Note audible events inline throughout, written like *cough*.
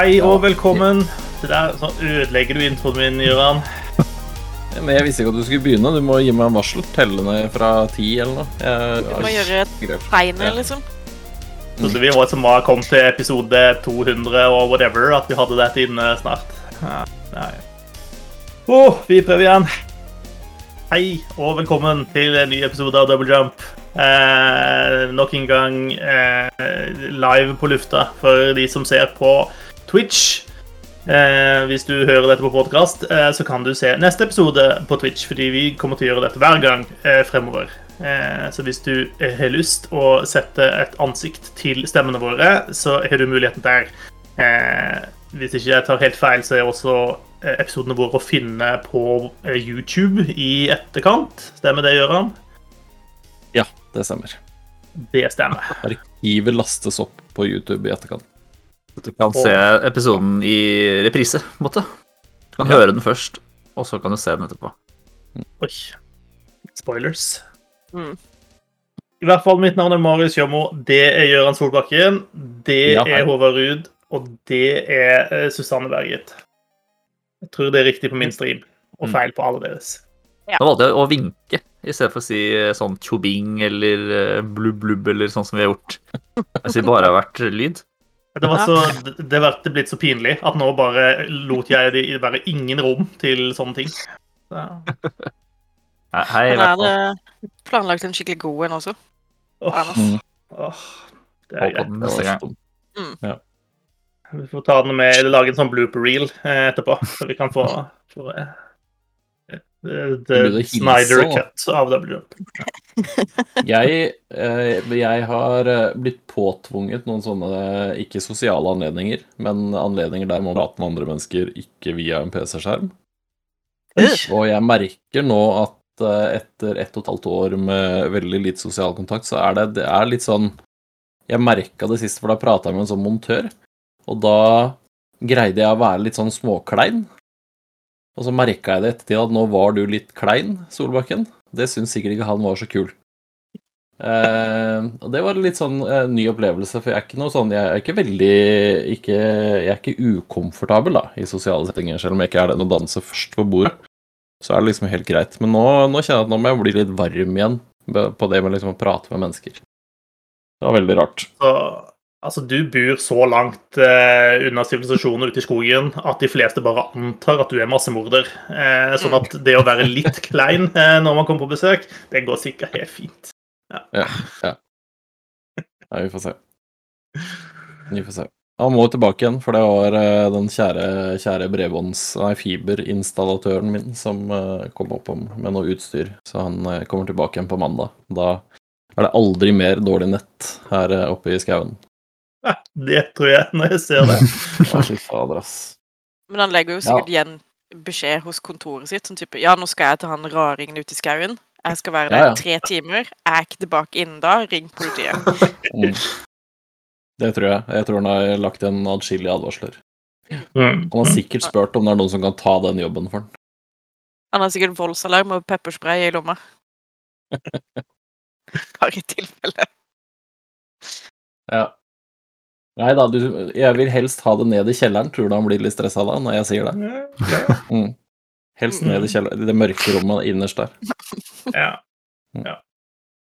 Hei og velkommen. Det der, så ødelegger du introen min, Gøran. Men jeg visste ikke at du skulle begynne. Du må gi meg en varsel. Telle ned fra ti eller noe. Jeg, Du må gjøre et tegn, Ja. liksom. Trodde vi var som var kommet til episode 200 og whatever, at vi hadde dette inne snart. Ja, nei. Oh, vi prøver igjen. Hei og velkommen til en ny episode av Double Jump. Eh, nok en gang eh, live på lufta for de som ser på Twitch. Eh, hvis du hører dette på podkast, eh, så kan du se neste episode på Twitch, fordi vi kommer til å gjøre dette hver gang eh, fremover. Eh, så hvis du eh, har lyst å sette et ansikt til stemmene våre, så har du muligheten der. Eh, hvis ikke jeg tar helt feil, så er også episodene våre å finne på YouTube i etterkant. Stemmer det, Gøran? Ja, det stemmer. Det stemmer. Arkivet lastes opp på YouTube i etterkant. Du kan se episoden i reprise, på en måte. Du kan Ja. høre den først, og så kan du se den etterpå. Oi. Spoilers. Mm. I hvert fall, mitt navn er Marius Jommo. Det er Gøran Solbakken. Det Ja, er Håvard Ruud. Og det er eh, Susanne Berget. Jeg tror det er riktig på min stream, og Mm. feil på alle deres. Ja. Da valgte jeg å vinke i stedet for å si eh, sånn tjobing eller eh, blubb blubb eller sånn som vi har gjort. Jeg sier bare har vært lyd. Det var så, det ble blitt så pinlig at nå bare lot jeg det være ingen rom til sånne ting. Så, Hei, Men er det planlagt en skikkelig god en også? åh, Anders? åh, det er greit. neste gang. dumt. Vi får ta den med, eller lage en sånn blooper reel eh, etterpå, så vi kan få, få eh, eh, The Snyder cut av W. *laughs* Jeg, eh, jeg har eh, blitt påtvunget noen sånne ikke sosiale anledninger, men anledninger der man prater med andre mennesker ikke via en PC-skjerm. Og jeg merker nå at eh, etter ett og et halvt år med veldig lite sosial kontakt, så er det, det er litt sånn Jeg merka det sist, for da prata jeg med en sånn montør, og da greide jeg å være litt sånn småklein. Og så merka jeg det ettertid at nå var du litt klein, Solbakken. Det syns sikkert ikke han var så kul. Eh, og det var litt sånn eh, ny opplevelse, for jeg er ikke noe sånn Jeg er ikke veldig ikke, Jeg er ikke ukomfortabel da, i sosiale settinger, selv om jeg ikke er den å danse først på bordet. Så er det liksom helt greit. Men nå, nå kjenner jeg at nå må jeg bli litt varm igjen på det med liksom å prate med mennesker. Det var veldig rart. Altså, du bor så langt eh, unna sivilisasjonen ute i skogen at de fleste bare antar at du er massemorder. Eh, sånn at det å være litt klein eh, når man kommer på besøk, det går sikkert helt fint. Ja, ja. ja vi får se. Vi får se. Han må tilbake igjen, for det var eh, den kjære, kjære bredbånds... Nei, fiberinstallatøren min som eh, kom opp med noe utstyr. Så han eh, kommer tilbake igjen på mandag. Da er det aldri mer dårlig nett her oppe i skauen. Ja, *laughs* det tror jeg når jeg ser det. *laughs* Fy fader, ass. Men han legger jo sikkert igjen beskjed hos kontoret sitt, sånn type Ja, nå skal jeg til han raringen ute i skauen. Jeg skal være der Ja, ja. tre timer. Jeg er ikke tilbake innen da. Ring politiet. *laughs* Mm. Det tror jeg. Jeg tror han har lagt igjen adskillige advarsler. Mm. Han har sikkert spurt om det er noen som kan ta den jobben for han. Han har sikkert voldsalarm og pepperspray i lomma. Bare i tilfelle. Ja. Nei da, du, jeg vil helst ha det ned i kjelleren. Tror du han blir litt stressa da, når jeg sier det? *laughs* Mm. Helst ned i kjelleren, i det mørke rommet innerst der. *laughs* ja. ja.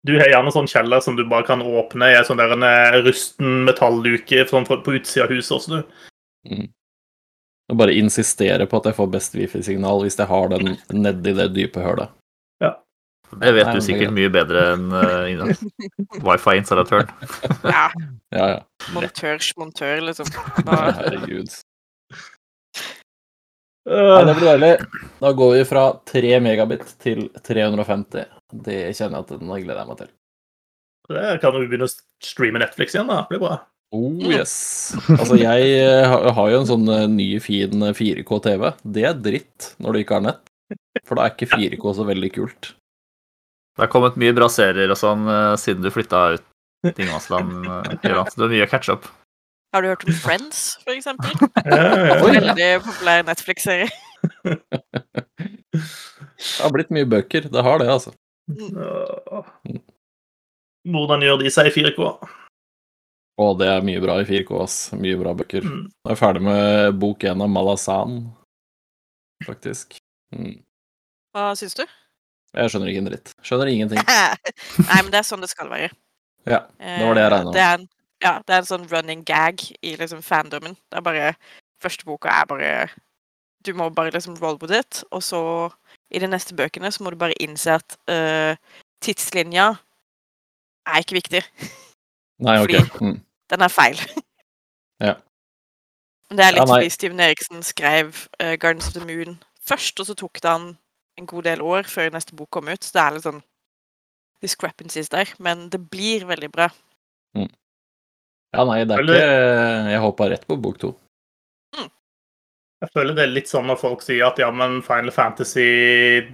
Du har gjerne sånn kjeller som du bare kan åpne i en sånn der en eh, rusten metallluke sånn på utsida av huset også, du. Og bare insistere på at jeg får best wifi-signal hvis jeg har den nedi det dype hølet. Det vet Nei, du sikkert det- mye bedre enn uh, wifi-installatøren. Ja. *laughs* Ja, ja. Montørs montør, liksom. *laughs* Herregud. Nei, det blir deilig. Da går vi fra 3 megabit til 350. Det kjenner jeg at den gleder jeg meg til. Det kan du begynne å streame Netflix igjen, da. Det blir bra. Oh yes. Altså, jeg eh, har har jo en sånn eh, ny, fin 4K-TV. Det er dritt når du ikke har nett. For da er ikke 4K så veldig kult. Det har kommet mye bra serier og sånn eh, siden du flytta ut til Ingemannsland. Så det er mye å catche opp. har du hørt om Friends, for eksempel? *laughs* Ja, ja, ja. Veldig populær Netflix-serie. Det har blitt mye bøker. Det har det, altså. Hvordan gjør de seg i 4K? Å, det er mye bra i 4K, ass. Mye bra bøker. Mm. Nå er jeg ferdig med bok én av Malazan, faktisk. Mm. Hva syns du? Jeg skjønner ikke en dritt. Skjønner ingenting. *laughs* Nei, men det er sånn det skal være. Ja, det var det jeg med. Det er en, ja, det er en sånn running gag i liksom fandomen. Det er bare Første boka er bare Du må bare liksom roll with it, og så i de neste bøkene så må du bare innse at uh, tidslinja er ikke viktig. *laughs* Nei, ok. Mm. Den er feil. *laughs* Ja. Det er litt Ja, fordi Steven Eriksen skrev uh, Gardens of the Moon først, og så tok det han en god del år før neste bok kom ut. Så det er litt sånn discrepancies der. Men det blir veldig bra. Ja, nei, det er ikke Jeg hoppa rett på bok to. Jeg føler det er litt sånn når folk sier at ja, men Final Fantasy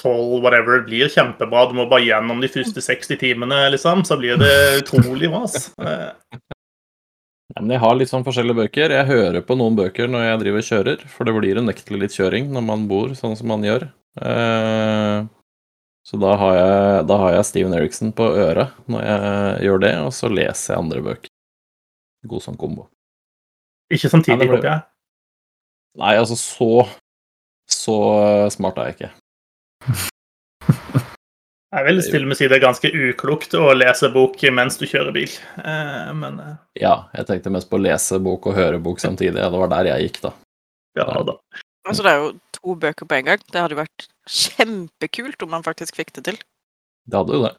12 whatever, blir kjempebra. Du må bare gjennom de første 60 timene, liksom. Så blir det utrolig bra. *laughs* Ja, men jeg har litt sånn forskjellige bøker. Jeg hører på noen bøker når jeg driver og kjører, for det blir unektelig litt kjøring når man bor sånn som man gjør. Eh, Så da har jeg, da har jeg Steven Eriksen på øret når jeg gjør det, og så leser jeg andre bøker. God sånn kombo. Ikke samtidig, håper jeg. Nei, altså så Så smart er jeg ikke. Jeg vil til og med si det er ganske uklokt å lese bok mens du kjører bil. Eh, Men eh, Ja, jeg tenkte mest på å lese bok og høre bok samtidig. Det var der jeg gikk, da. ja da. Altså, det er jo to bøker på en gang. Det hadde jo vært kjempekult om man faktisk fikk det til. Det hadde jo det.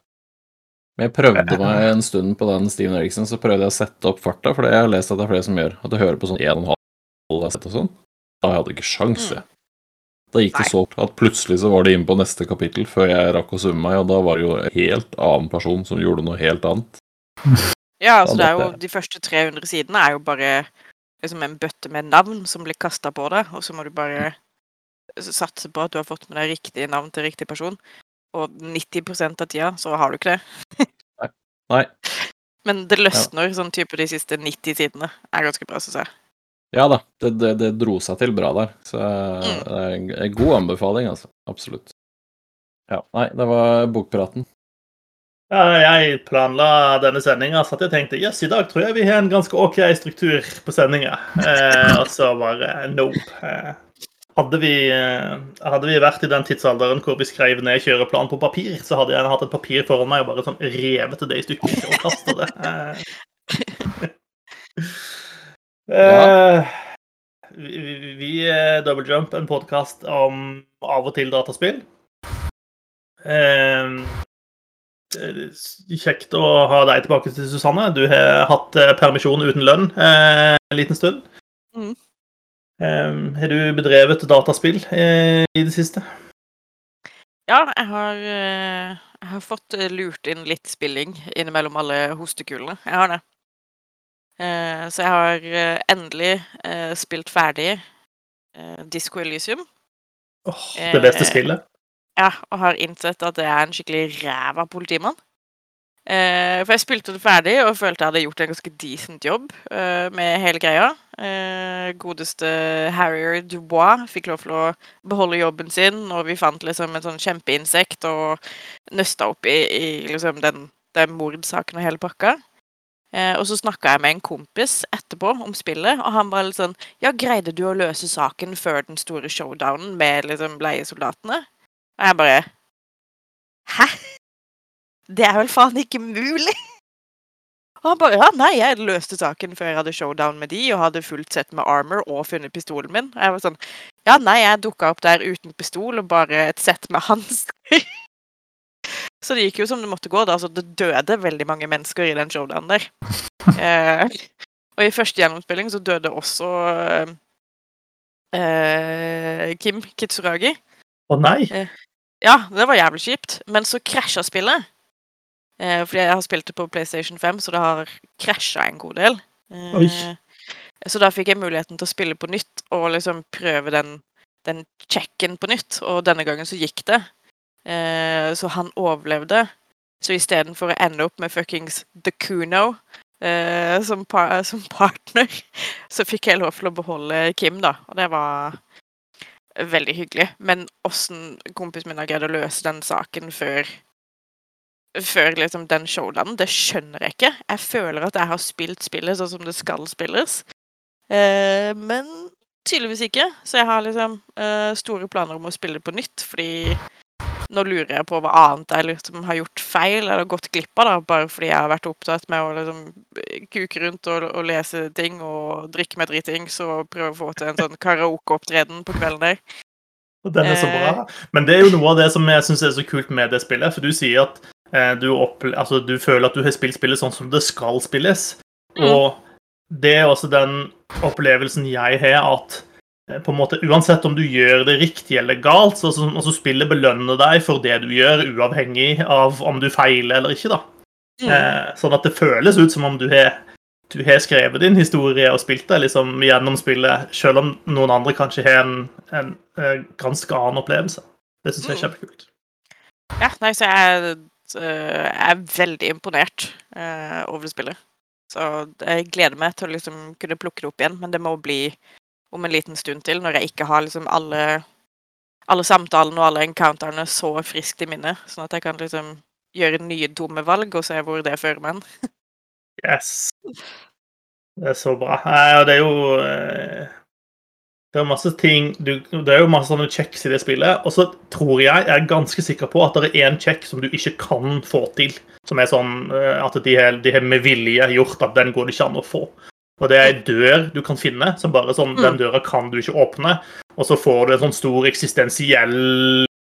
Men jeg prøvde meg en stund på den Steven Eriksen, så prøvde jeg å sette opp farta, for det jeg har lest at det er flere som gjør. At du hører på sånn 1,5 sett og sånn. Da hadde jeg ikke sjans, jeg. Da gikk det Nei. så at plutselig så var det inne på neste kapittel før jeg rakk å summe meg, og da var det jo en helt annen person som gjorde noe helt annet. *laughs* Ja, altså, det er jo De første 300 sidene er jo bare liksom en bøtte med navn som blir kasta på deg, og så må du bare satse på at du har fått med deg riktig navn til riktig person. Og 90% av tida så har du ikke det. Nei. *laughs* Men det løsner sånn type de siste 90 sidene. Er ganske bra, syns jeg. Ja da, det, det, det dro seg til bra der. Så Mm. det er en- en god anbefaling, altså. Absolutt. Ja, nei, det var bokpraten. Ja, jeg planla denne sendinga så jeg tenkte yes, i dag tror jeg vi har en ganske OK struktur på sendinga. Eh, og så bare nope. Eh, hadde, vi, eh, hadde vi vært i den tidsalderen hvor vi skrev ned kjøreplan på papir, så hadde jeg hatt et papir foran meg og bare sånn revet det i stykker og kastet det. Eh, *laughs* eh, vi, vi, vi er Double Jump, en podkast om av og til dataspill. Eh, Eh, Kjekt å ha deg tilbake til Susanne. Du har hatt eh, permisjon uten lønn uh, en liten stund. Mm. Eh, Har du bedrevet dataspill eh, i det siste? Ja, jeg har, eh, jeg har fått eh, lurt inn litt spilling innimellom alle hostekulene. Jeg har det. Eh, Så jeg har eh, endelig eh, spilt ferdig Disco Elysium. Åh, det beste spillet. Ja, og har innsett at det er en skikkelig ræv av politimann. Eh, for jeg spilte det ferdig og følte jeg hadde gjort en ganske decent jobb eh, med hele greia. Eh, godeste Harrier Dubois fikk lov til å beholde jobben sin, og vi fant liksom en sånn kjempeinsekt og nøsta opp i, i liksom den, den mordsaken og hele pakka. Eh, og så snakka jeg med en kompis etterpå om spillet, og han var litt sånn Ja, greide du å løse saken før den store showdownen med liksom leiesoldatene? Og jeg bare Hæ? Det er vel faen ikke mulig? Og han bare Ja, nei, jeg løste saken før jeg hadde showdown med de, og hadde fullt sett med armor og funnet pistolen min. Og jeg var sånn Ja, nei, jeg dukka opp der uten pistol og bare et sett med hansker. Så det gikk jo som det måtte gå. da, altså Det døde veldig mange mennesker i den showdown der. *laughs* Eh, og i første gjennomspilling så døde også eh, eh, Kim Kitsuragi. Å nei! Ja, det var jævlig kjipt. Men så krasja spillet. Eh, fordi jeg har spilt det på PlayStation 5, så det har krasja en god del. Eh, Oi. så da fikk jeg muligheten til å spille på nytt og liksom prøve den, den checken på nytt. Og denne gangen så gikk det. Eh, så han overlevde. Så istedenfor å ende opp med fuckings The Kuno eh, som, par som partner, *laughs* så fikk jeg lov til å beholde Kim, da. Og det var veldig hyggelig. Men åssen kompisen min har greid å løse den saken før før liksom den showdownen. Det skjønner jeg ikke. Jeg føler at jeg har spilt spillet sånn som det skal spilles. Eh, men tydeligvis ikke. Så jeg har liksom eh, store planer om å spille det på nytt, fordi nå lurer jeg på hva annet jeg liksom har gjort feil eller gått glipp av, da, bare fordi jeg har vært opptatt med å liksom kuke rundt og, og lese ting og drikke meg dritings og prøve å få til en sånn karaokeopptreden på kvelden der. Den er så bra. Eh. Men det er jo noe av det som jeg syns er så kult med det spillet. For du sier at eh, du, altså, du føler at du har spilt spillet sånn som det skal spilles. Mm. Og det er også den opplevelsen jeg har, at eh, på en måte, uansett om du gjør det riktig eller galt, så så- altså, spillet belønner deg for det du gjør, uavhengig av om du feiler eller ikke. da. Mm. Eh, sånn at det føles ut som om du har, du har skrevet din historie og spilt det liksom, gjennom spillet, selv om noen andre kanskje har en, en, en ganske annen opplevelse. Det syns jeg er Mm. kjempekult. Ja, nei, så jeg, eh, jeg er veldig imponert eh, over spillet. Så jeg gleder meg til å liksom kunne plukke det opp igjen, men det må bli om en liten stund til, når jeg ikke har liksom alle, alle samtalene og alle encounterene så friskt i minnet, sånn at jeg kan liksom gjøre nye dumme valg og se hvor det fører meg hen. Yes. Det er så bra. Nei, og det er jo eh, Det er masse ting du, Det er jo masse sånne checks i det spillet. Og så tror jeg, jeg er ganske sikker på at det er én check som du ikke kan få til. Som er sånn eh, at de har, de har med vilje gjort at den går det ikke an å få. Og det er ei dør du kan finne, som bare sånn Den døra kan du ikke åpne. Og så får du en sånn stor eksistensiell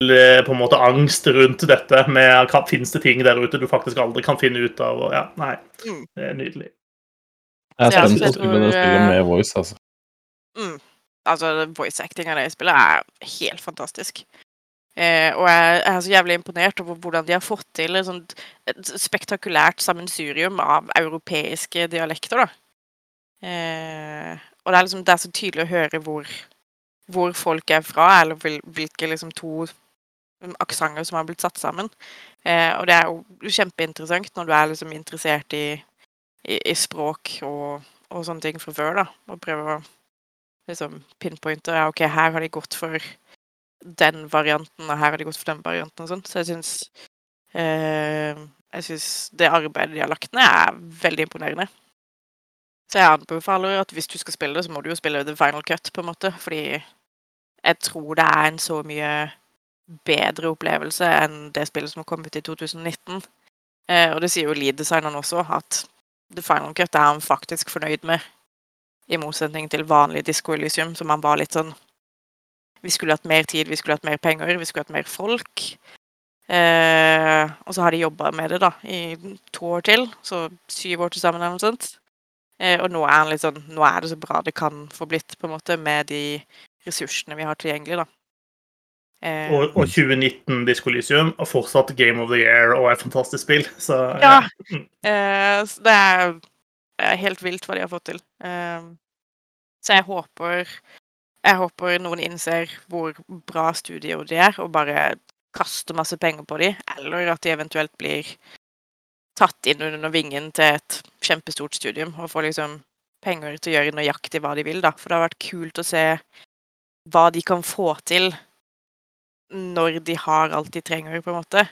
eh, på en måte angst rundt dette med finnes det ting der ute du faktisk aldri kan finne ut av. Og ja, nei, Mm. det er nydelig. Jeg er spent på å spille det spillet eh, med voice, altså. Mm. Altså, voice acting av det spillet er helt fantastisk. Eh, og jeg er så jævlig imponert over hvordan de har fått til et, sånt, et spektakulært sammensurium av europeiske dialekter, da. Eh, og det er liksom det er så tydelig å høre hvor, hvor folk er fra, eller hvil, hvilke liksom to aksenter som har blitt satt sammen. Eh, og det er jo kjempeinteressant når du er liksom interessert i, i, i språk og, og sånne ting fra før, da. Og prøver å liksom pinpointe ja, OK, her har de gått for den varianten, og her har de gått for den varianten og sånn. Så jeg syns eh, Jeg syns det arbeidet de har lagt ned, er veldig imponerende. Så jeg anbefaler at hvis du skal spille det, så må du jo spille the final cut, på en måte. Fordi jeg tror det er en så mye bedre opplevelse enn det spillet som kom ut i 2019. Eh, og det sier jo lead-designeren også, at the final cut er han faktisk fornøyd med. I motsetning til vanlig Disco Elysium, som han var litt sånn Vi skulle hatt mer tid, vi skulle hatt mer penger, vi skulle hatt mer folk. Eh, og så har de jobba med det da, i to år til, så syv år til sammen eller noe sånt. Eh, og nå er, sånn, nå er det så bra det kan få blitt, på en måte, med de ressursene vi har tilgjengelig. da. Eh, Og, og 2019 Diskolysium, og fortsatt Game of the Year og et fantastisk spill. Så Ja. ja. Eh, så det er, er helt vilt hva de har fått til. Eh, så jeg håper jeg håper noen innser hvor bra studio de er, og bare kaster masse penger på dem, eller at de eventuelt blir tatt inn under vingen til et kjempestort studium og får liksom penger til å gjøre nøyaktig hva de vil, da. For det har vært kult å se hva de kan få til når de har alt de trenger, på en måte.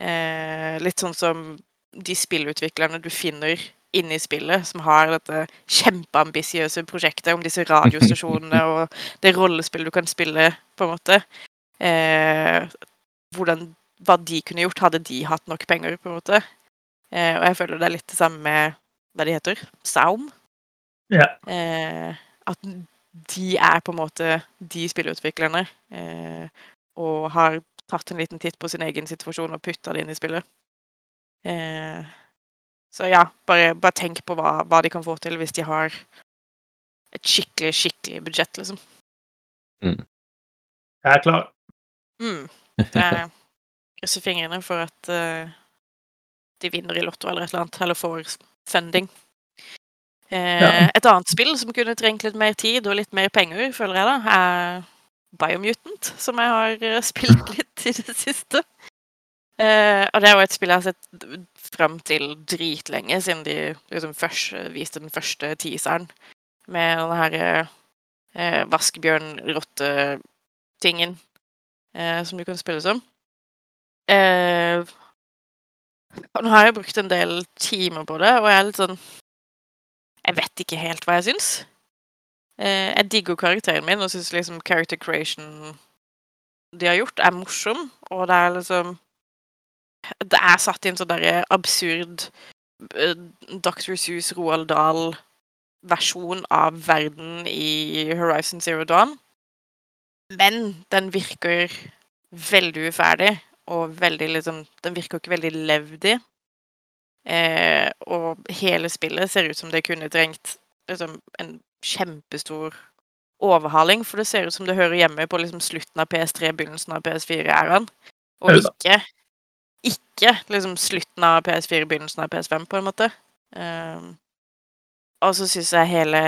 Eh, litt sånn som de spillutviklerne du finner inne i spillet, som har dette kjempeambisiøse prosjektet om disse radiostasjonene *laughs* og det rollespillet du kan spille, på en måte. Eh, hvordan, hva de kunne gjort, hadde de hatt nok penger, på en måte. Eh, og jeg føler det er litt det samme med hva de heter, Saum. Ja. Eh, at de er på en måte de spillutviklerne, eh, og har tatt en liten titt på sin egen situasjon og putta det inn i spillet. Eh, så ja, bare, bare tenk på hva, hva de kan få til hvis de har et skikkelig, skikkelig budsjett, liksom. Jeg er klar. Mm. Jeg krysser fingrene for at eh, de vinner i Lotto eller et eller annet, eller får funding. Eh, Ja. Et annet spill som kunne trengt litt mer tid og litt mer penger, føler jeg da, er Biomutant, som jeg har eh, spilt *laughs* litt i det siste. Eh, og det er jo et spill jeg har sett fram til dritlenge, siden de liksom først eh, viste den første teaseren med den her eh, vaskebjørn-rotte-tingen eh, som du kan spille som. Eh, nå har jeg brukt en del timer på det, og jeg er litt sånn Jeg vet ikke helt hva jeg syns. Eh, jeg digger karakteren min og syns liksom character creation de har gjort, er morsom, og det er liksom Det er satt i en sånn derre absurd eh, Dr. Seuss Roald Dahl-versjon av verden i Horizon Zero Dawn. Men den virker veldig uferdig, og veldig liksom Den virker ikke veldig levd i. Eh, og hele spillet ser ut som det kunne trengt liksom, en kjempestor overhaling, for det ser ut som det hører hjemme på liksom, slutten av PS3, begynnelsen av PS4-æraen. Og ikke ikke liksom slutten av PS4, begynnelsen av PS5, på en måte. Eh, og så syns jeg hele,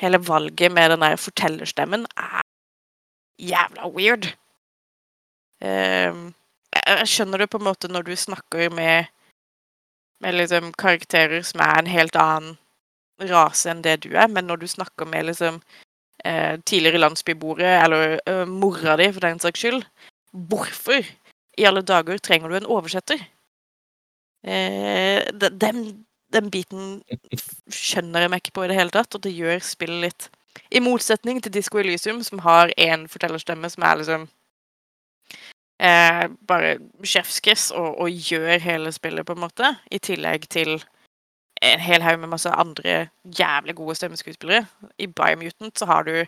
hele valget med den der fortellerstemmen er jævla weird. Um, jeg, jeg skjønner det på en måte når du snakker med med liksom karakterer som er en helt annen rase enn det du er, men når du snakker med liksom eh, tidligere landsbyboere, eller eh, mora di for den saks skyld, hvorfor i alle dager trenger du en oversetter? Eh, den, den biten skjønner jeg meg ikke på i det hele tatt, og det gjør spillet litt I motsetning til Disco Elysium, som har én fortellerstemme som er liksom eh, bare sjefskes og, og gjør hele spillet, på en måte, i tillegg til en hel haug med masse andre jævlig gode stemmeskuespillere. I Biomutant så har du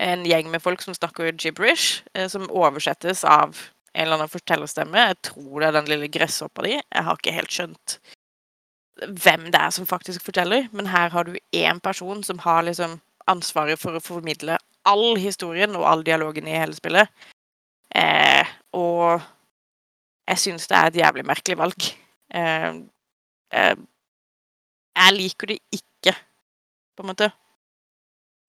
en gjeng med folk som snakker gibberish, eh, som oversettes av en eller annen fortellerstemme. Jeg tror det er den lille gresshoppa di. Jeg har ikke helt skjønt hvem det er som faktisk forteller, men her har du én person som har liksom ansvaret for å formidle all historien og all dialogen i hele spillet. Eh, og jeg syns det er et jævlig merkelig valg. Eh, eh, jeg liker det ikke, på en måte.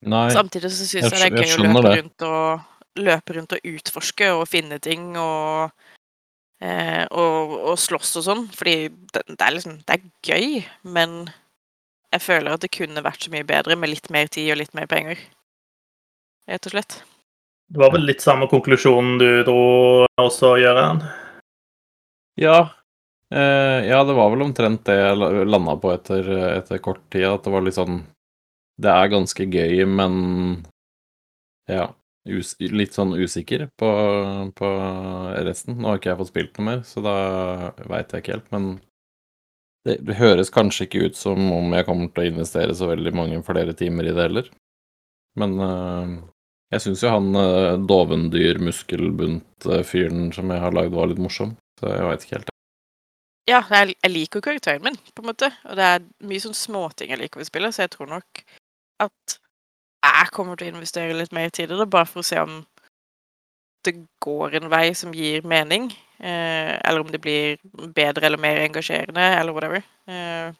Nei, Samtidig så syns jeg jeg, det er gøy å løpe rundt og løpe rundt og utforske og finne ting og eh, og, og slåss og sånn, fordi det, det er liksom Det er gøy, men jeg føler at det kunne vært så mye bedre med litt mer tid og litt mer penger. Rett og slett. Det var vel litt samme konklusjonen du dro også, Gøran? Ja. Eh, ja, det var vel omtrent det jeg la- landa på etter, etter kort tid. At det var litt sånn Det er ganske gøy, men ja. Us, litt sånn usikker på, på resten. Nå har ikke jeg fått spilt noe mer, så da veit jeg ikke helt. Men det, det høres kanskje ikke ut som om jeg kommer til å investere så veldig mange flere timer i det heller. Men eh, jeg syns jo han uh, dovendyr, muskelbunt-fyren som jeg har lagd, var litt morsom. Så jeg veit ikke helt. Ja, jeg, jeg liker karakteren min, på en måte. Og det er mye sånn småting jeg liker ved spillet, så jeg tror nok at jeg kommer til å investere litt mer tid i det, bare for å se om det går en vei som gir mening. Eh, eller om det blir bedre eller mer engasjerende, eller whatever. Eh,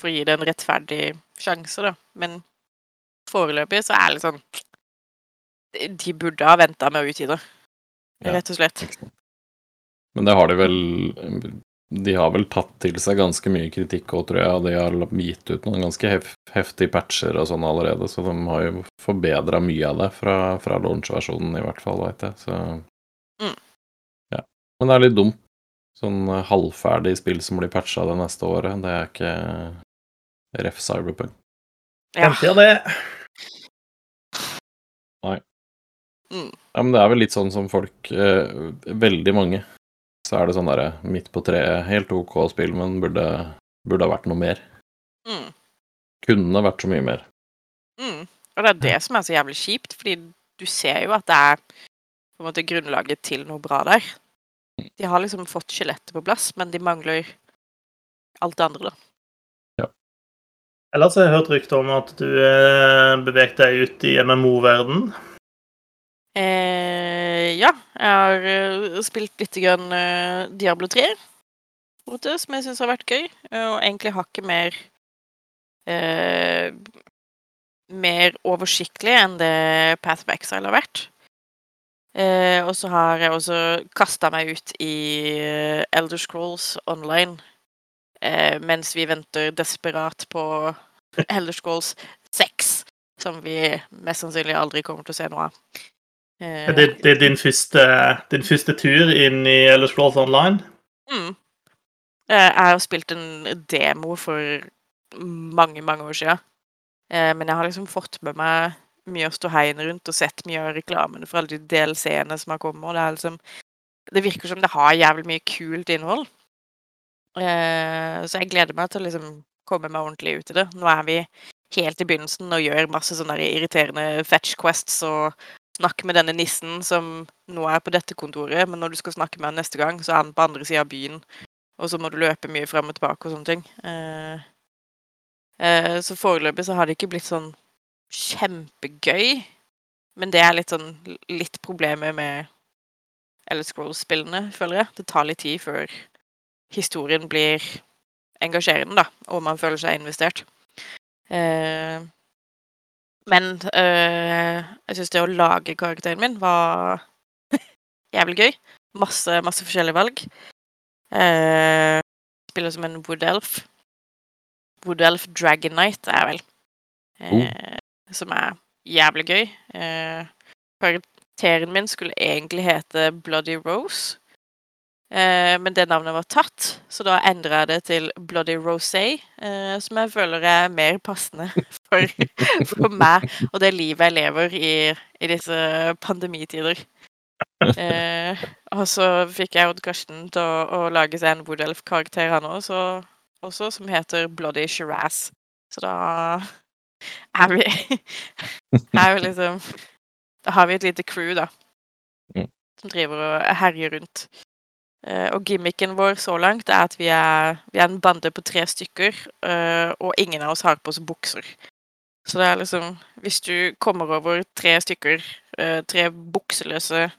for å gi det en rettferdig sjanse, da. Men foreløpig så er det litt sånn De burde ha venta med å utgi det, Ja. rett og slett. Men det har de vel De har vel tatt til seg ganske mye kritikk òg, tror jeg. Og de har gitt ut noen ganske hef, heftige patcher og sånn allerede, så de har jo forbedra mye av det fra, fra launch-versjonen, i hvert fall, veit jeg. Så Mm. Ja. Men det er litt dumt. Sånn halvferdig spill som blir patcha det neste året, det er ikke ref Cyberpunk. Ja. Framtida, det. Ja, men det er vel litt sånn som folk eh, Veldig mange. Så er det sånn derre midt på treet, helt OK spill, men burde, burde ha vært noe mer. Mm. Kunne vært så mye mer. Mm. Og det er det som er så jævlig kjipt, fordi du ser jo at det er på en måte grunnlaget til noe bra der. De har liksom fått skjelettet på plass, men de mangler alt det andre, da. Ellers har jeg hørt rykter om at du eh, beveget deg ut i MMO-verden. Eh, ja, jeg har eh, spilt litt grann eh, Diablo 3, på som jeg syns har vært gøy, og egentlig hakket mer eh, mer oversiktlig enn det Path of Exile har vært. Eh, og så har jeg også kasta meg ut i eh, Elder Scrolls online mens vi venter desperat på *laughs* Elder Scrolls 6, som vi mest sannsynlig aldri kommer til å se noe av. Eh, Det, det er din første, din første tur inn i Elder Scrolls Online. mm. Eh, Jeg har spilt en demo for mange, mange år siden. Eh, Men jeg har liksom fått med meg mye av ståheien rundt og sett mye av reklamene for alle de DLC-ene som har kommet. Og det er liksom Det virker som det har jævlig mye kult innhold. Eh, Så jeg gleder meg til å liksom komme meg ordentlig ut i det. Nå er vi helt i begynnelsen og gjør masse sånne irriterende fetch quests og snakker med denne nissen som nå er på dette kontoret, men når du skal snakke med han neste gang, så er han på andre sida av byen. Og så må du løpe mye frem og tilbake og sånne ting. Eh, eh, så foreløpig så har det ikke blitt sånn kjempegøy. Men det er litt sånn litt problemet med Ellis Scrolls-spillene, føler jeg. Det tar litt tid før historien blir engasjerende, da, og man føler seg investert. Eh, men øh, jeg syns det å lage karakteren min var *laughs* jævlig gøy. Masse, masse forskjellige valg. Uh, spiller som en wood elf. Wood elf Dragon Knight er vel. Eh, Som er jævlig gøy. Uh, karakteren min skulle egentlig hete Bloody Rose. Eh, men det navnet var tatt, så da endra jeg det til Bloody Rosé, eh, som jeg føler er mer passende *laughs* for, for meg og det livet jeg lever i, i disse pandemitider. Eh, og så fikk jeg Odd Karsten til å, å lage seg en Wood Elf-karakter, han også, også, som heter Bloody Shiraz. Så da er vi *laughs* er vi liksom Da har vi et lite crew, da, Mm. som driver og herjer rundt. Eh, og gimmicken vår så langt er at vi er, vi er en bande på tre stykker, eh, og ingen av oss har på oss bukser. Så det er liksom Hvis du kommer over tre stykker, eh, tre bukseløse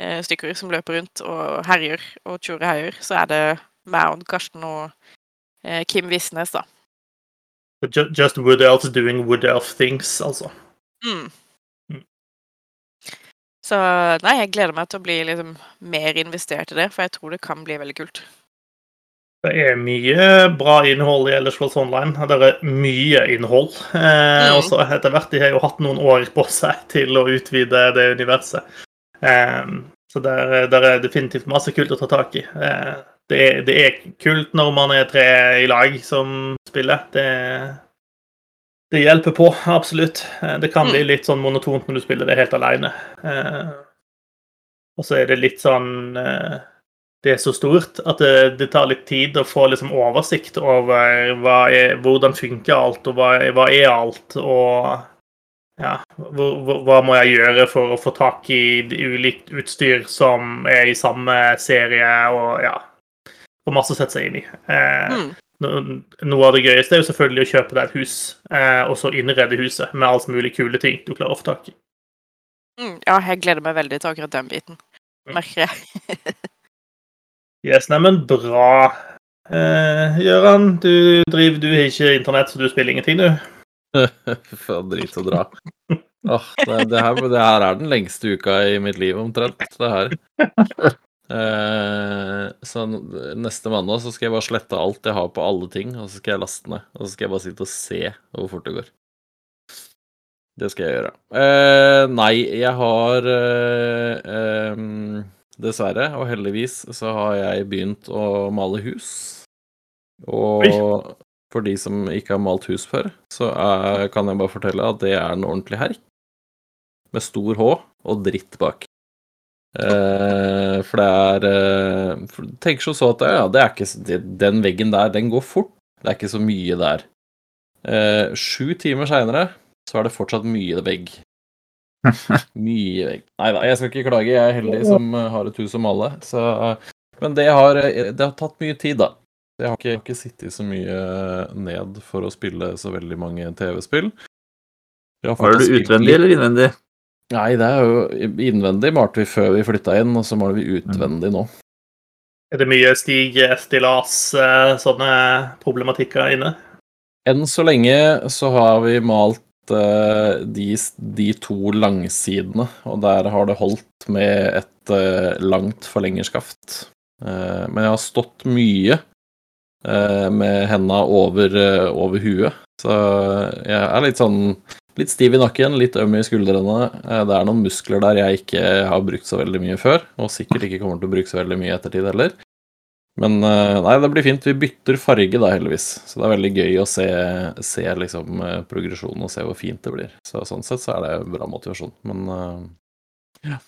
stykker som løper rundt og herjer og tjorer heier, så er det meg og Karsten og Kim Visnes, da. Ju- Just Wood elf doing Wood Elf things, altså. Mm. Så nei, jeg gleder meg til å bli liksom mer investert i det, for jeg tror det kan bli veldig kult. Det er mye bra innhold i Elder Scrolls Online. Det er mye innhold. Eh, Mm. Og så etter hvert de har jo hatt noen år på seg til å utvide det universet. Eh, så der er definitivt masse kult å ta tak i. Eh, det, er, det er kult når man er tre i lag som spiller. Det, det hjelper på, absolutt. Eh, Det kan bli litt sånn monotont når du spiller det helt alene. Eh, og så er det litt sånn eh, det er så stort at det, det tar litt tid å få liksom oversikt over hva er, hvordan funker alt, og hva, hva er alt, og ja, hvor, hva må jeg gjøre for å få tak i ulikt utstyr som er i samme serie, og ja Får masse å sette seg inn i. Eh, Mm. No- Noe av det gøyeste er jo selvfølgelig å kjøpe deg et hus, eh, og så innrede huset med alt mulig kule ting du klarer å få tak i. Mm. Ja, jeg gleder meg veldig til akkurat den biten. Merker jeg. *laughs* Yes, neimen bra. Eh, Gøran, du driver du har ikke internett, så du spiller ingenting, du? *laughs* Faen, drit og dra. Åh, det, det, her, det her er den lengste uka i mitt liv, omtrent. Det her. *laughs* Eh, så neste mandag så skal jeg bare slette alt jeg har på alle ting, og så skal jeg laste ned. Og så skal jeg bare sitte og se hvor fort det går. Det skal jeg gjøre. Eh, nei, jeg har eh, em, Dessverre, og heldigvis, så har jeg begynt å male hus. Og for de som ikke har malt hus før, så er, kan jeg bare fortelle at det er en ordentlig herk. Med stor H og dritt bak. Eh, for det er uh, for, Tenker som så at ja, det er ikke, det, den veggen der, den går fort. Det er ikke så mye der. Uh, sju timer seinere så er det fortsatt mye vegg. *laughs* Mye vegg. Nei da, jeg skal ikke klage. Jeg er heldig som har et hus som alle. Så, men det har, det har tatt mye tid, da. Jeg har ikke, jeg har ikke sittet så mye ned for å spille så veldig mange TV-spill. Var du utvendig eller innvendig? Nei, det er jo innvendig malte vi før vi flytta inn, og så maler vi utvendig nå. Er det mye stig, stillas, eh, sånne problematikker inne? Enn så lenge så har vi malt eh, de, de to langsidene, og der har det holdt med et eh, langt forlengerskaft. Eh, men jeg har stått mye eh, med henda over, over huet, så jeg er litt sånn Litt stiv i nakken, litt øm i skuldrene. Eh, Det er noen muskler der jeg ikke har brukt så veldig mye før, og sikkert ikke kommer til å bruke så veldig mye i ettertid heller. Men eh, nei, det blir fint. Vi bytter farge da, heldigvis. Så det er veldig gøy å se, se liksom eh, progresjonen og se hvor fint det blir. Så sånn sett så er det bra motivasjon. Men ja.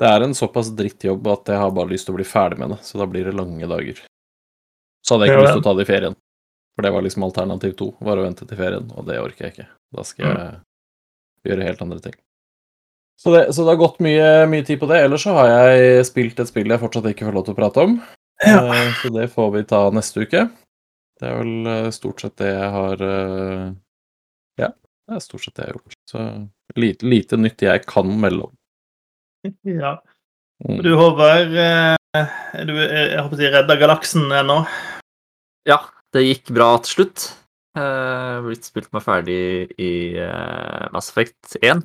Det er en såpass drittjobb at jeg har bare lyst til å bli ferdig med det. Så da blir det lange dager. Så hadde jeg ikke Ja, lyst til å ta det i ferien. For det var liksom alternativ to. Var å vente til ferien, og det orker jeg ikke. Da skal jeg gjøre helt andre ting. Så det, så det har gått mye, mye tid på det. Ellers så har jeg spilt et spill jeg fortsatt ikke får lov til å prate om. Ja. Så det får vi ta neste uke. Det er vel eh, stort sett det jeg har eh, Ja, det er stort sett det jeg har gjort. Så lite, lite nytt jeg kan melde om. *laughs* Ja. Mm. Du, Håvard, eh, er du eh, jeg håper å si, redda galaksen ennå? Ja, det gikk bra til slutt. Uh, blitt spilt meg ferdig i uh, Mass Effect 1.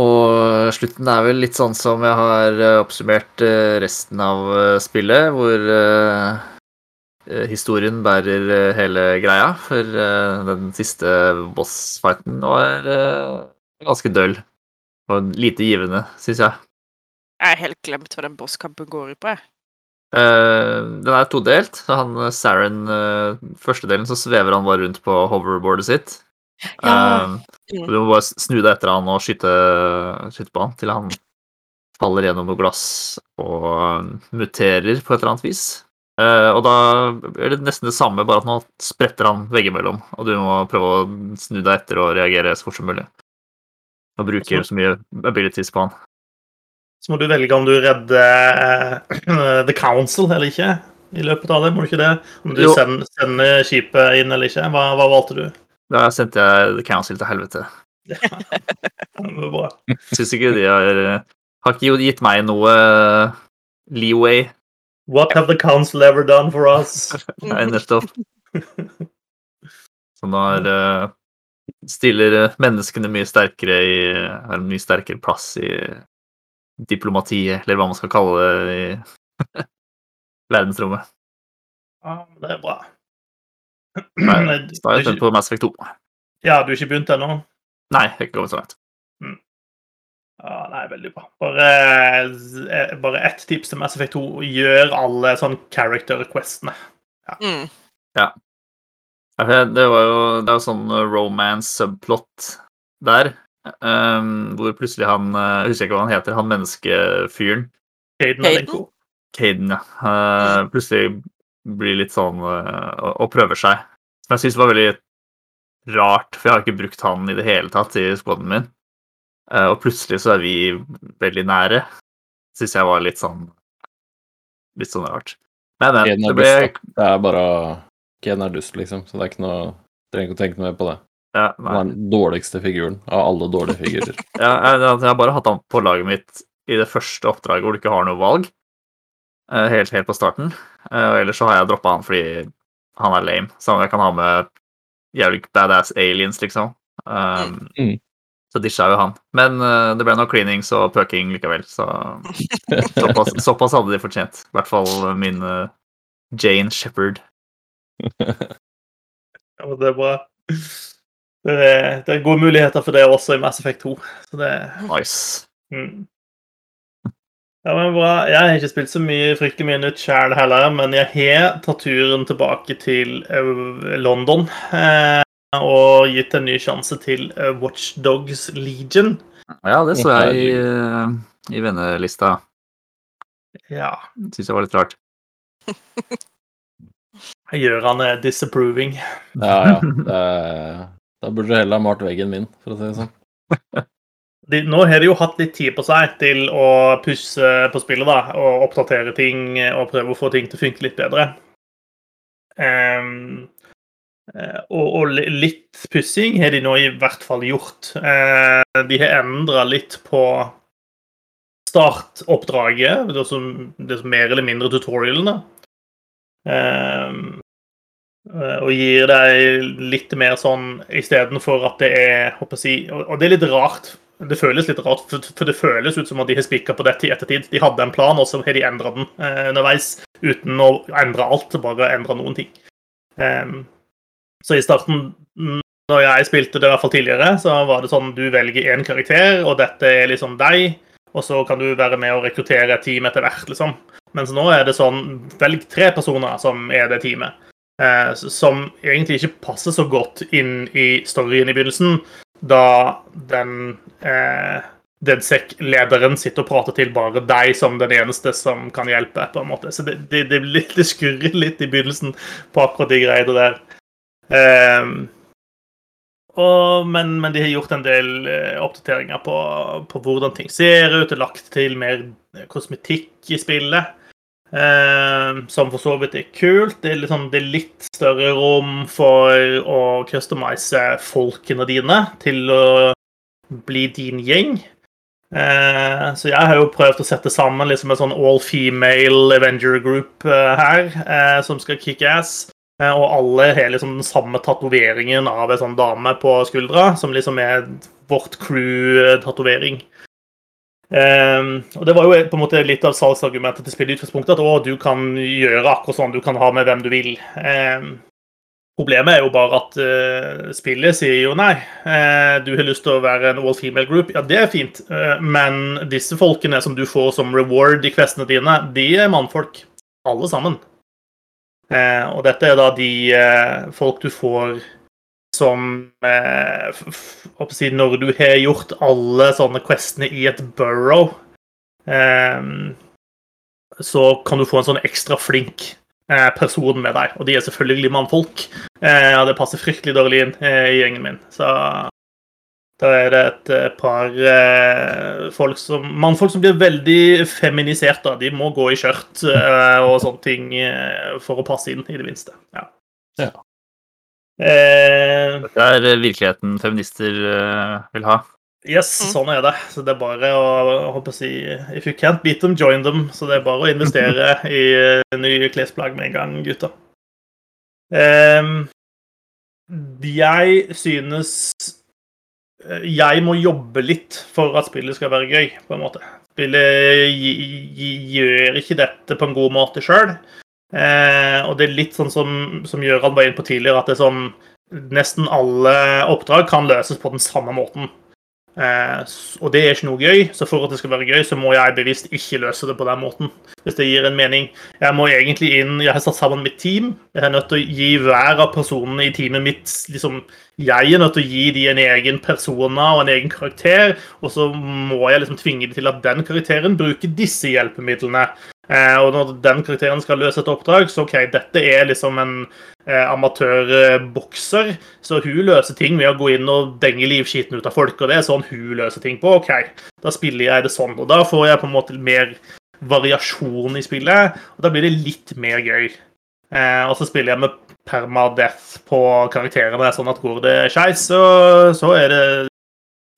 Og slutten er vel litt sånn som jeg har eh, oppsummert resten av spillet, hvor historien bærer hele greia. For den siste bossfighten var ganske døll. Og lite givende, syns jeg. Jeg har helt glemt hva den bosskampen går ut på. jeg. Eh, den er todelt. Han eh, Saren uh, Første delen så svever han bare rundt på hoverboardet sitt. Ja. Uh, du må bare snu deg etter han og skyte, skyte på han til han faller gjennom noe glass og muterer på et eller annet vis. Og da er det nesten det samme, bare at nå spretter han veggimellom, og du må prøve å snu deg etter og reagere så fort som mulig. Og bruke så mye abilities på han. Så må du velge om du redder uh, *clears throat* The Council eller ikke. I løpet av det, må du ikke det? Om du send, sender, skipet inn eller ikke. Hva, hva valgte du? Da sendte jeg The Council til helvete. *laughs* Det var bra. Syns ikke de har Har ikke gitt meg noe leeway. What have the council ever done for us? *laughs* Nei, nettopp. Så nå er eh, stiller eh, menneskene mye sterkere i Har en mye sterkere plass i diplomatiet, eller hva man skal kalle det i *laughs* verdensrommet. Ja, det er bra. *clears throat* Har jeg spent på Mass Effect 2. Ja, du har ikke begynt ennå? Nei, jeg har ikke kommet så langt. Ja, nei, veldig bra. Bare, eh, bare ett tips til Mass Effect 2. Gjør alle sånn character requestene. Mm. Ja, Det var jo det er jo sånn romance-subplot der, ehm, hvor plutselig han eh, Jeg husker ikke hva han heter, han menneskefyren. Caden Caden? Alenko. Caden, ja. Uh, plutselig blir litt sånn uh, og, og prøver seg. Som jeg syns var veldig rart, for jeg har ikke brukt han i det hele tatt i squaden min. Uh, og plutselig så er vi veldig nære. Syns jeg var litt sånn Litt sånn rart. Men, men. Ken Det ble. Det er bare Caden er dust, liksom. Så det er ikke noe Trenger ikke å tenke noe mer på det. Ja, Han er den dårligste figuren av alle dårlige figurer. *laughs* Ja, jeg, jeg har bare hatt han på laget mitt i det første oppdraget hvor du ikke har noe valg. eh, Helt, helt på starten. Eh, Og ellers så har jeg droppa han fordi han er lame. Samme jeg kan ha med jævlig badass aliens, liksom. Um, Mm. Så disja jo han. Men uh, det ble noe cleanings og pucking likevel, så *laughs* såpass, såpass hadde de fortjent. I hvert fall min uh, Jane Shepherd. Ja, det er bra. Det er, det er gode muligheter for det også i Mass Effect 2. Så det Nice. mm. Ja, men bra. Jeg har ikke spilt så mye fryktelig mye nytt sjæl heller, men jeg har tatt turen tilbake til eh, London eh, og gitt en ny sjanse til Watchdogs Watch Dogs Legion. Ja, det så jeg i, eh, i vennelista. Ja. Syns jeg var litt rart. Jeg Gjør han disapproving. Ja, ja. *laughs* Da burde du heller ha malt veggen min, for å si det sånn. *laughs* de, nå har de jo hatt litt tid på seg til å pusse på spillet da, og oppdatere ting og prøve å få ting til å funke litt bedre. Eh, og, og litt pussing har de nå i hvert fall gjort. Uh, de har endra litt på startoppdraget, det som, det som mer eller mindre tutorialene. da. Eh, og gir deg litt mer sånn istedenfor at det er håper jeg, si, og, det er litt rart. Det føles litt rart, for, det føles ut som at de har spikka på dette i ettertid. De hadde en plan, og så har de endra den eh, underveis uten å endre alt, bare endre noen ting. Ehm, så i starten, mm, når jeg spilte det i hvert fall tidligere, så var det sånn du velger én karakter, og dette er liksom deg. og så kan du være med og rekruttere et team etter hvert, liksom. Mens nå er det sånn velg tre personer som er det teamet. Eh, som egentlig ikke passer så godt inn i storyen i begynnelsen, da den eh, Deadsec-lederen sitter og prater til bare deg som den eneste som kan hjelpe. på en måte. Så det, det, det, det skurrer litt i begynnelsen på akkurat de greiene der. Eh, og, men, men de har gjort en del eh, oppdateringer på, på hvordan ting ser ut. Er lagt til mer kosmetikk i spillet. Ehm, som for så vidt er kult. Det er, liksom, det er litt større rom for å customize folkene dine til å bli din gjeng. Eh, så jeg har jo prøvd å sette sammen liksom en sånn all female Avenger group eh, her, eh, som skal kick ass. Eh, og alle har liksom den samme tatoveringen av ei sånn dame på skuldra, som liksom er vårt crew-tatovering. Eh, og det var jo på en måte litt av salgsargumentet til spillet i utgangspunktet, at å, du kan gjøre akkurat sånn, du kan ha med hvem du vil. Um, Problemet er jo bare at uh, spillet sier jo nei. Uh, du har lyst til å være en all female group. Ja, det er fint, Uh, men disse folkene som du får som reward i questene dine, de er mannfolk. Alle sammen. Og dette er da de eh, folk du får som eh, si, Når du har gjort alle sånne questene i et burrow, eh, så kan du få en sånn ekstra flink eh, person med deg. Og de er selvfølgelig mannfolk. Eh, og det passer fryktelig dårlig inn eh, i gjengen min. Så da er det et eh, par eh, folk som, mannfolk som blir veldig feminisert. da. De må gå i skjørt og sånne ting for å passe inn, i det minste. Ja. Ja. Eh, Dette er eh, virkeligheten feminister eh, vil ha. Yes, Mm. sånn er det. Så det er bare å håper å si, If you can't beat them, join them. Så det er bare å investere *laughs* i eh, nye klesplagg med en gang, gutta. Eh, jeg synes Jeg må jobbe litt for at spillet skal være gøy, på en måte. Spillet gjør ikke dette på en god måte sjøl. Eh, og det er litt sånn som, som Gjøran var inne på tidligere, at det er sånn Nesten alle oppdrag kan løses på den samme måten. Eh, og det er ikke noe gøy, så for at det skal være gøy, så må jeg bevisst ikke løse det på den måten. Hvis det gir en mening. Jeg må egentlig inn Jeg har satt sammen mitt team. Jeg er nødt til å gi hver av personene i teamet mitt liksom Jeg er nødt til å gi de en egen persona og en egen karakter, og så må jeg liksom tvinge de til at den karakteren bruker disse hjelpemidlene. Eh, og når den karakteren skal løse et oppdrag, så OK, dette er liksom en eh, amatørbokser, så hun løser ting ved å gå inn og denge livskiten ut av folk, og det er sånn hun løser ting på. OK, da spiller jeg det sånn, og da får jeg på en måte mer variasjon i spillet, og da blir det litt mer gøy. Eh, og så spiller jeg med permadeath på karakterene, sånn at går det skeis, så, så er det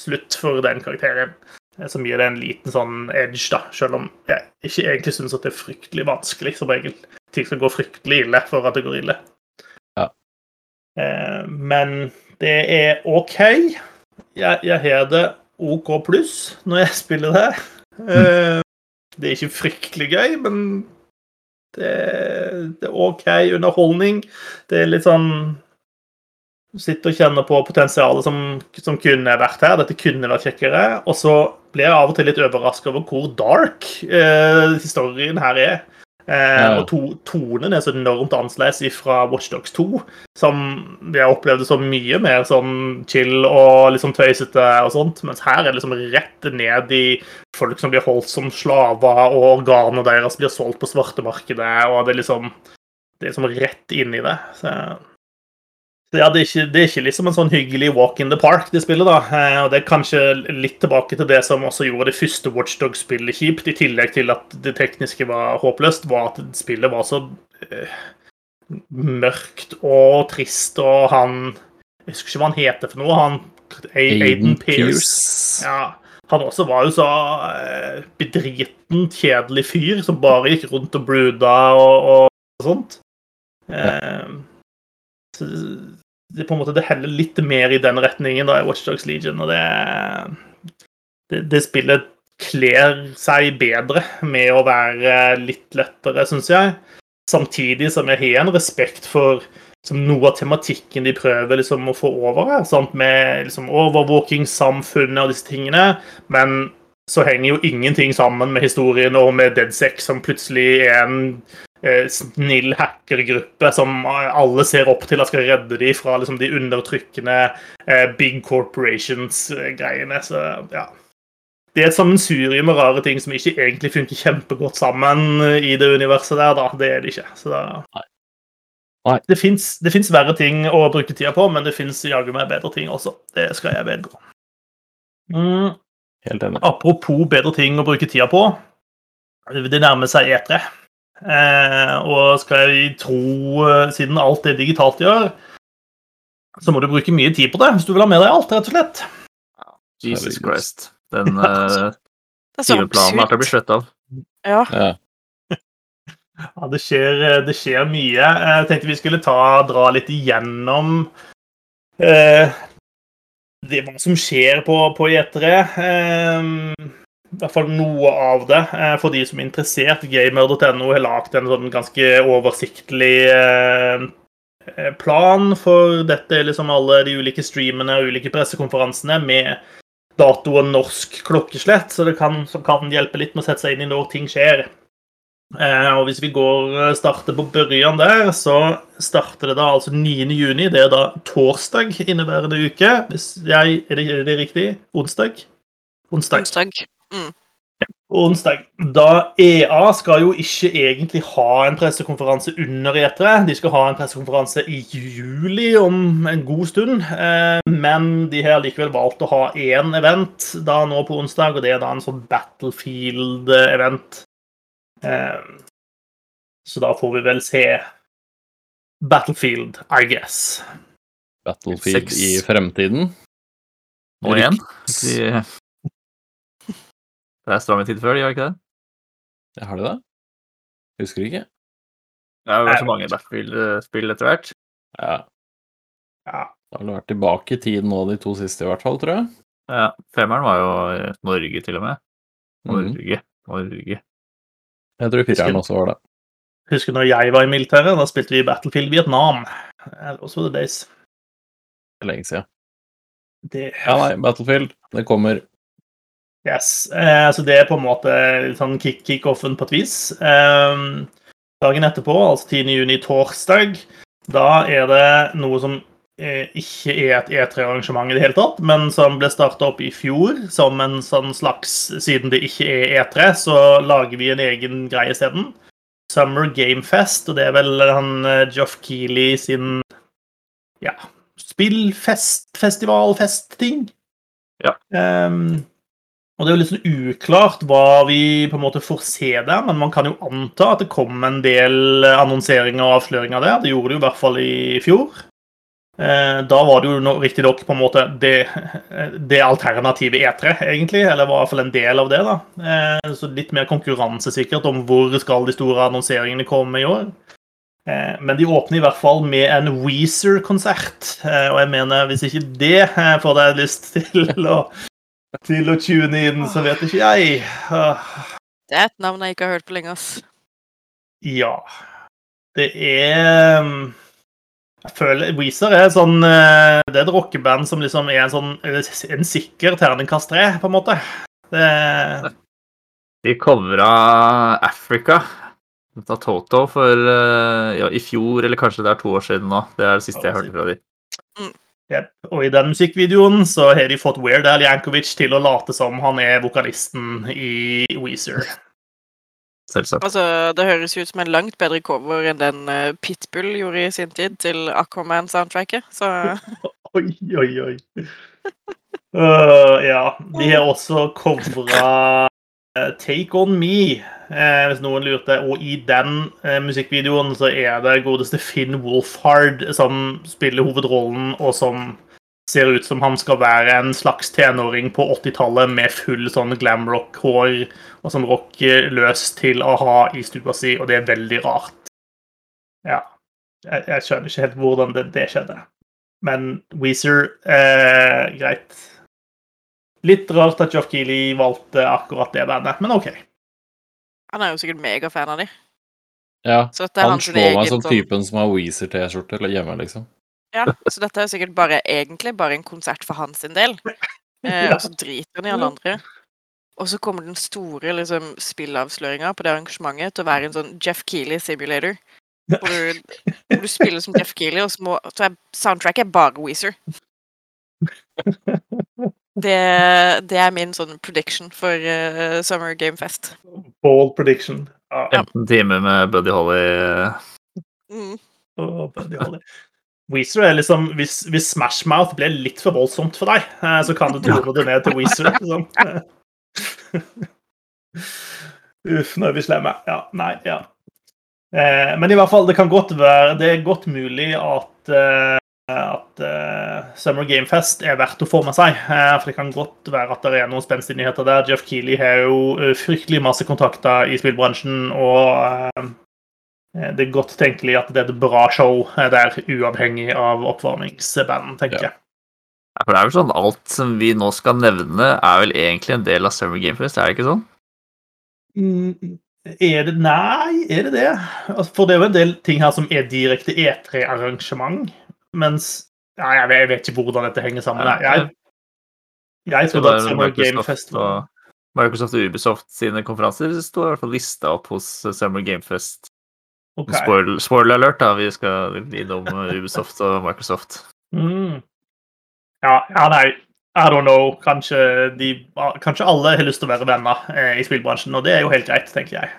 slutt for den karakteren. Eh, Som gir det en liten sånn edge, da, selv om jeg ikke egentlig syns at det er fryktelig vanskelig som regel. Ting skal gå fryktelig ille for at det går ille. Ja. Eh, men det er OK. Jeg, jeg har det OK pluss når jeg spiller det. Eh, det er ikke fryktelig gøy, men det, det er OK underholdning. Det er litt sånn Du sitter og kjenner på potensialet som, som kunne vært her. Dette kunne vært kjekkere. Og så blir jeg av og til litt overraska over hvor dark eh, historien her er. Eh, Ja. Og to, tonen er så enormt annerledes fra Watchdogs 2, som jeg opplevde så mye mer sånn chill og liksom tøysete og sånt. Mens her er det liksom rett ned i folk som blir holdt som slaver, og organene deres blir solgt på svartemarkedet, og det er liksom Det er liksom rett inn i det. Så ja, det er, ikke, det er ikke liksom en sånn hyggelig walk in the park, det spillet. da. Eh, Og det er kanskje litt tilbake til det som også gjorde det første Watchdog-spillet kjipt, i tillegg til at det tekniske var håpløst, var at spillet var så eh, mørkt og trist, og han Jeg husker ikke hva han heter for noe. han Aiden Pierce. Ja, han også var jo så eh, bedriten, kjedelig fyr som bare gikk rundt og brooda og, og sånt. Så det, på en måte, det heller litt mer i den retningen da i Watch Dogs Legion, og det, det, det spillet kler seg bedre med å være litt lettere, syns jeg. Samtidig som jeg har en respekt for som noe av tematikken de prøver liksom å få over her, sant? med liksom overvåkingssamfunnet og disse tingene. Men så henger jo ingenting sammen med historien og med DeadSec, som plutselig er en snill hackergruppe som alle ser opp til at skal redde dem fra liksom, de undertrykkende eh, big corporations-greiene. Så ja. Det er et sammensurium med rare ting som ikke egentlig funker kjempegodt sammen i det universet der, da. Det er det ikke. Så da... Nei. Det fins verre ting å bruke tida på, men det fins jaggu meg bedre ting også. Det skal jeg vedgå. Mm. Apropos bedre ting å bruke tida på. Det nærmer seg E3. Eh, og skal jeg tro, eh, siden alt er digitalt gjør, så må du bruke mye tid på det hvis du vil ha med deg alt, rett og slett. Jesus Christ. Den *laughs* uh, Det er så timeplanen er til å bli svett av. Ja. Ja. *laughs* Ja, det skjer, det skjer mye. Jeg tenkte vi skulle ta, dra litt igjennom eh, det hva som skjer på, på E3. Eh, I hvert fall noe av det. Eh, for de som er interessert, gamer.no har lagd en sånn ganske oversiktlig eh, plan for dette er liksom alle de ulike streamene og ulike pressekonferansene med dato og norsk klokkeslett, så det kan, kan hjelpe litt med å sette seg inn i når ting skjer. Eh, og hvis vi går eh, starter på børjan der, så starter det da altså 9. juni. Det er da torsdag inneværende uke. Hvis jeg, er, det, er det riktig? Onsdag? Onsdag. Onsdag. Onsdag. Da EA skal jo ikke egentlig ha en pressekonferanse under E3. De skal ha en pressekonferanse i juli om en god stund. Eh, Men de har likevel valgt å ha én event da nå på onsdag, og det er da en sånn Battlefield-event. Eh, Så da får vi vel se Battlefield, I guess. Battlefield i fremtiden. Og igjen. De... Det er stramme tid før, gjør ikke det? Ja, Har du det? Husker du ikke. Det har vært så mange Battlefield-spill etter hvert. Ja. Ja. Det har vel vært tilbake i tid nå de to siste, i hvert fall, tror jeg. Ja, Femmeren var jo i Norge, til og med. Norge, mm. Norge. Jeg tror fireren også var det. Husker når jeg var i militæret, da spilte vi Battlefield Vietnam. Også Those the days. Det lenge siden. Det, Ja, nei, Battlefield, det kommer. Yes. Eh, så det er på en måte sånn kick-offen på et vis. Eh, dagen etterpå, altså 10. juni, torsdag, da er det noe som eh, ikke er et E3-arrangement i det hele tatt, men som ble starta opp i fjor som en sånn slags Siden det ikke er E3, så lager vi en egen greie isteden. Summer Game Fest, og det er vel han eh, Geoff Keeley sin ja, spillfest, festivalfest-ting. Ja. Ehm, og det er jo litt sånn uklart hva vi på en måte får se der, men man kan jo anta at det kom en del annonseringer og avsløringer der. Det gjorde det jo i hvert fall i fjor. Eh, Da var det jo no- riktignok på en måte det, *laughs* det alternative E3, egentlig. Eller var i hvert fall en del av det. da. Eh, Så litt mer konkurransesikkert om hvor skal de store annonseringene komme i år. Eh, Men de åpner i hvert fall med en Weezer-konsert. Eh, Og jeg mener, hvis ikke det eh, får deg lyst *laughs* til å, til å tune inn, så vet ikke jeg. Det er et navn jeg ikke har hørt på lenge, ass. Ja. Det er um, Jeg føler Weezer er sånn eh, Det er et rockeband som liksom er en sånn en sikker terningkast tre, på en måte. Det, De covra Africa av Toto for eh, ja, i fjor, eller kanskje det er to år siden nå. Det er det siste jeg hørte fra de. Jep. Og i den musikkvideoen så har de fått Weird Al Jankovic til å late som han er vokalisten i Weezer. Selvsagt. Altså, det høres ut som en langt bedre cover enn den eh, Pitbull gjorde i sin tid til Aquaman-soundtracket. Så *laughs* Oi, oi, oi. Uh, *laughs* ja. De har også covra Take On Me, eh, hvis noen lurte. Og i den eh, musikkvideoen så er det godeste Finn Wolfhard som spiller hovedrollen, og som ser ut som han skal være en slags tenåring på 80-tallet med full sånn glamrock-hår, og som rocker løs til å ha i stua si, og det er veldig rart. Ja. Jeg, jeg skjønner ikke helt hvordan det, det skjedde. Men Weezer eh, Greit. Litt rart at Geoff Keeley valgte akkurat det bandet, men OK. han er jo sikkert megafan av de. Ja, Så dette er han slår meg som sånn typen som har Weezer-T-skjorte eller hjemme, liksom. Ja, så dette er jo sikkert bare egentlig bare en konsert for hans sin del. *laughs* Eh, Ja. Og så driter han i alle andre. Og så kommer den store liksom, spillavsløringa på det arrangementet til å være en sånn Jeff Keeley simulator. Hvor du, hvor du spiller som Jeff Keeley, og så, må, så er soundtracket bare Weezer. *laughs* Det, det er min sånn prediction for uh, Summer Game Fest. Ball prediction. Ja. 15 timer med Buddy Holly. Mm. Oh, Buddy Holly. Weezer er liksom hvis, hvis Smash Mouth ble litt for voldsomt for deg, eh, så kan du tone det ned til Weezer. Liksom. *laughs* Uff, nå er vi slemme. Ja, nei, ja. Eh, men i hvert fall, det kan godt være Det er godt mulig at eh, at eh, Summer Game Fest er verdt å få med seg. Eh, for det kan godt være at det er noen spenstigheter der. Jeff Keeley har jo eh, fryktelig masse kontakter i spillbransjen, og eh, det er godt tenkelig at det er et bra show eh, der, uavhengig av oppvarmingsband, tenker jeg. Ja, for det er vel sånn alt som vi nå skal nevne, er vel egentlig en del av Summer Game Fest, er det ikke sånn? Mm, Er det Nei, er det det? Altså, For det er jo en del ting her som er direkte E3-arrangement, mens ja, jeg, vet, jeg vet ikke hvordan dette henger sammen. Jeg, jeg Så trodde at er Summer Game Fest var Microsoft og Ubisoft sine konferanser står i hvert fall lista opp hos Summer Game Fest. Okay. Spoiler, spoiler alert, da. Vi skal innom Ubisoft og Microsoft. Mm. Ja, ja, nei, I don't know. Kanskje, de, kanskje alle har lyst til å være venner eh, i spillbransjen, og det er jo helt greit, tenker jeg.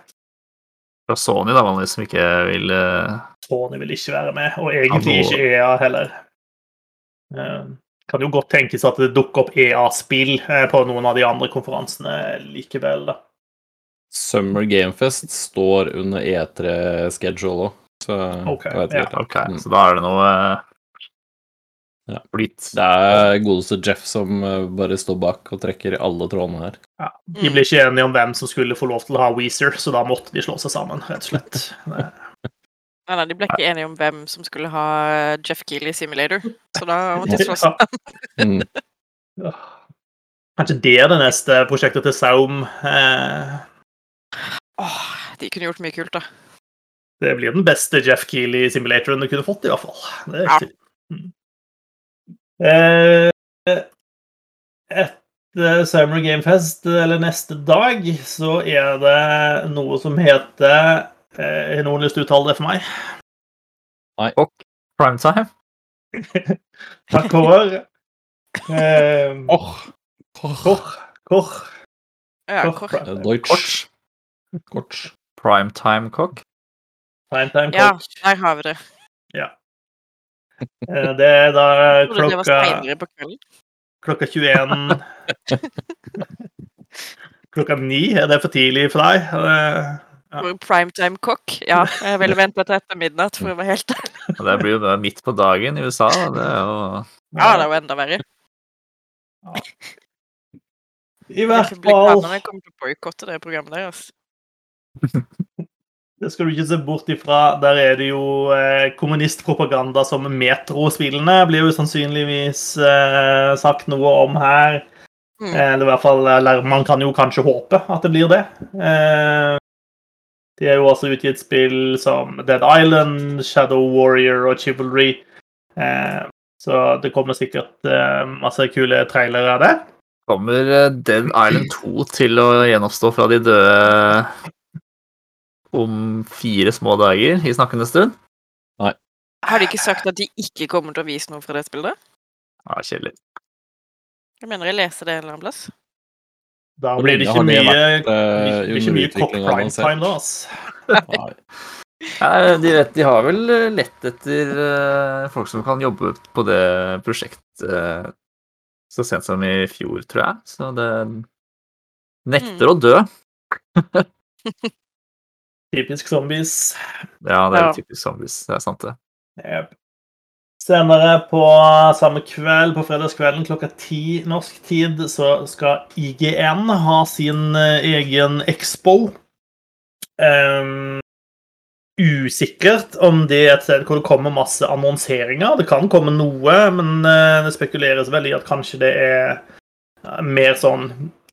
Fra Sony, da, vanligvis, som ikke vil eh, Sony vil ikke være med, og egentlig Ja, nå- ikke EA heller. Eh, kan jo godt tenkes at det dukker opp EA-spill eh, på noen av de andre konferansene likevel, da. Summer Game Fest står under E3-schedule òg, så Ok, jeg vet ja. ikke. Ja. Okay, så da er det noe eh, Ja. blitt Det er godeste Jeff som eh, bare står bak og trekker i alle trådene her. Ja, de ble ikke enige om hvem som skulle få lov til å ha Weezer, så da måtte de slå seg sammen, rett og slett. Det- *laughs* Nei, nei, de ble ikke enige om hvem som skulle ha Jeff Keeley simulator, så da måtte de slå *laughs* Ja. Mm. Ja. Kanskje det er det neste prosjektet til Saum. Eh, Åh, de kunne gjort mye kult, da. det blir den beste Jeff Keeley-simulatoren du kunne fått, i hvert fall. Det er Ja. ikke... Eh, etter Summer Game Fest, eller neste dag, så er det noe som heter eh, Har noen lyst til å uttale det for meg? primetime. *laughs* Takk, for. Eh, Åh, Kor. Kor. Ja, Kor. kort. eh, Deutsch. Kort. Primetime cock. Primetime Ja, der har vi det. Eh, Det er da det klokka. Klokka 21 Klokka 9, er det for tidlig for deg? Eh, Ja. Primetime cock. Ja, jeg ville vente til etter midnatt, for å være helt ærlig. Det blir jo da midt på dagen i USA. da. Det er jo Ja, det er jo enda verre. I hvert fall Jeg kommer til å boikotte det programmet der, altså. *laughs* Det skal du ikke se bort ifra. Der er det jo eh, kommunistpropaganda som metrospillene blir jo sannsynligvis eh, sagt noe om her. Mm. Eh, Eller i hvert fall, eller man kan jo kanskje håpe at det blir det. Eh, de er jo også utgitt spill som Dead Island, Shadow Warrior og Chivalry. Eh, så det kommer sikkert eh, masse kule trailere av det. Kommer eh, Dead Island 2 til å gjenoppstå fra de døde om fire små dager i snakkende stund? Har de ikke sagt at de ikke kommer til å vise noe fra det spillet? Ja, kjedelig. Jeg mener jeg leser det en eller annen plass. Da blir det ikke mye, vært, uh, blir ikke mye cock prime time da, ass. Nei. *laughs* Ja, de, vet, de har vel eh, lett etter uh, folk som kan jobbe på det prosjektet uh, så sent som i fjor, tror jeg. Så det nekter å dø. *laughs* Typisk zombies. Ja, det er Ja. typisk zombies. Det er sant, det. Yep. Senere på samme kveld, på fredagskvelden klokka ti norsk tid, så skal IGN ha sin eh, egen expo. Um, usikkert om det er et sted hvor det kommer masse annonseringer. Det kan komme noe, men eh, det spekuleres veldig i at kanskje det er mer sånn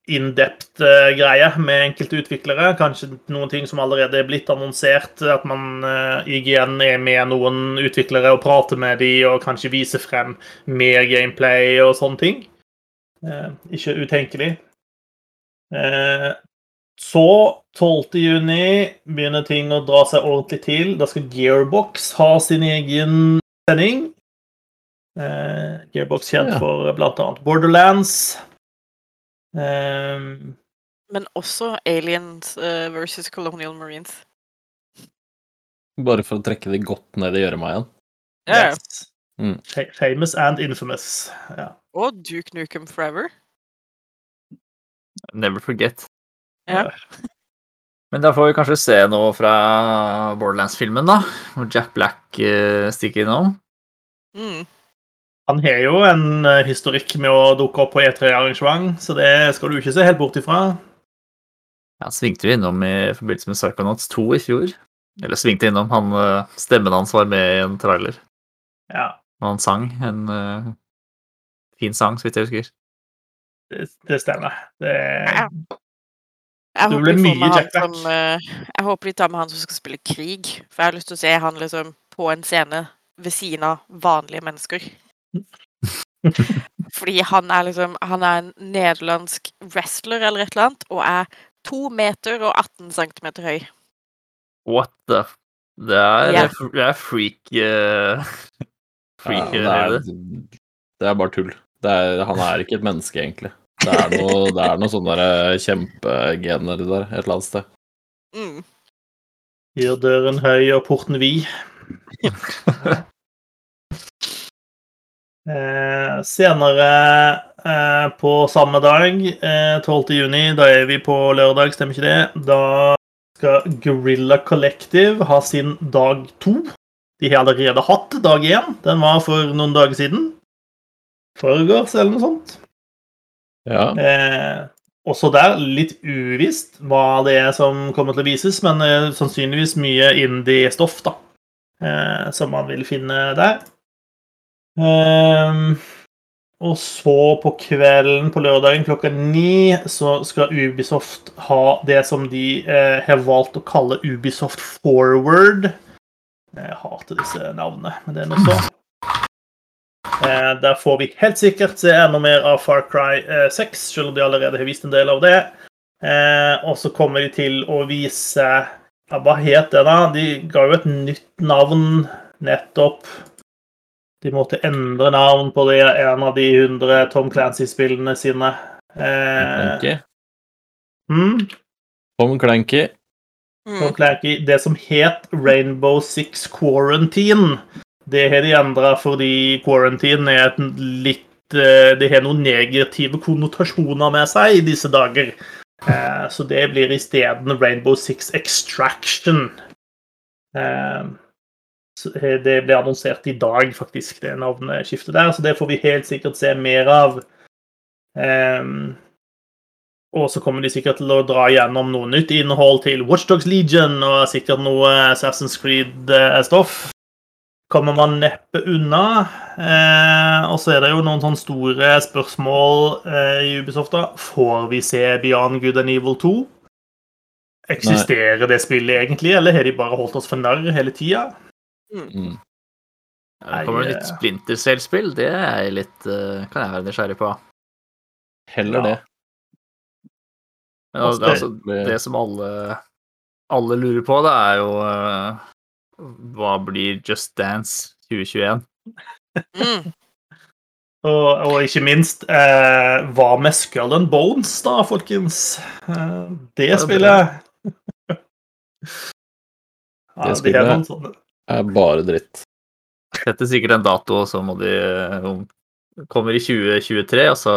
in-depth eh, med enkelte utviklere. Kanskje noen ting som allerede er blitt annonsert. At man eh, IGN er med noen utviklere og prater med de, og kanskje viser frem mer gameplay og sånne ting. Eh, ikke utenkelig. Så 12. juni begynner ting å dra seg ordentlig til. Da skal Gearbox ha sin egen sending. Gearbox kjent Ja. for annet Borderlands. Eh, Men også Aliens uh, versus Colonial Marines. Bare for å trekke det godt ned i gjørma igjen. Ja, ja. yes. Mm. Famous and infamous. Ja. Og Duke Nukem Forever. Never forget. Ja. Men da får vi kanskje se noe fra Borderlands-filmen, da. Hvor Jack Black eh, stikker innom. Mm. Han har jo en eh, historikk med å dukke opp på E3-arrangement, så det skal du ikke se helt bort ifra. Han svingte jo innom i forbindelse med Psychonauts 2 i fjor. Eller svingte innom. Han, eh, stemmen hans var med i en trailer. Ja, Og han sang en uh, fin sang, så vidt jeg husker. det, det stemmer. Det, Ja. Jeg håper, ble mye han som, jeg håper de tar med han som skal spille krig. For jeg har lyst til å se han liksom på en scene ved siden av vanlige mennesker. *laughs* Fordi han er liksom Han er en nederlandsk wrestler eller et eller annet, og er to meter og 18 centimeter høy. What the f- Det er, yeah. det er freak *laughs* uh, Freak Ja, det, er, det er bare tull. Det er, han er ikke et menneske, egentlig. Det er noe, det er noe sånne der kjempegener der et eller annet sted. Mm. Gjør døren høy og porten vid. *laughs* Eh, senere eh, på samme dag, eh, 12. juni, da er vi på lørdag, stemmer ikke det? Da skal Gorilla Collective ha sin dag to. De har allerede hatt dag én. Den var for noen dager siden. Foregårs, eller noe sånt. Ja. Eh, også der litt uvisst hva det er som kommer til å vises, men eh, sannsynligvis mye indie-stoff da, eh, som man vil finne der. Ehm, og så på kvelden på lørdagen klokka ni så skal Ubisoft ha det som de eh, har valgt å kalle Ubisoft Forward. Jeg hater disse navnene, men det er noe så. Eh, der får vi helt sikkert se enda mer av Far Cry eh, 6, selv om de allerede har vist en del av det. Eh, og så kommer de til å vise ja, Hva het det, da? De ga jo et nytt navn nettopp. De måtte endre navn på det, en av de 100 Tom Clancy-spillene sine. Eh, Clanky. mm, Tom Clanky. Tom Clancy, det som het Rainbow Six Quarantine, det har de endra fordi quarantine er et litt eh, Det har noen negative konnotasjoner med seg i disse dager. Eh, Så det blir isteden Rainbow Six Extraction. Eh, Det ble annonsert i dag, faktisk, det navneskiftet der, så det får vi helt sikkert se mer av. Um, og så kommer de sikkert til å dra gjennom noe nytt innhold til Watchdogs Legion og sikkert noe Assassin's Creed-stoff. Kommer man neppe unna. Eh, og så er det jo noen sånne store spørsmål eh, i Ubisoft. da. Får vi se Beyond Good and Evil 2? Eksisterer det spillet egentlig, eller har de bare holdt oss for narr hele tida? Mm. Det kommer det Nei, nytt eh, Splinter Cell-spill. Det er jeg litt, eh, kan jeg være nysgjerrig på. Heller det. Men altså, det- altså, det som alle, alle lurer på, det er jo uh, Hva blir Just Dance 2021? Mm. *laughs* Og, og ikke minst, uh, hva med Skull and Bones, da, folkens? Uh, det det spillet *laughs* ja, Det de spillet- har noen sånne. Er bare dritt. Setter sikkert en dato, og så må de eh, om, Kommer i 2023, og så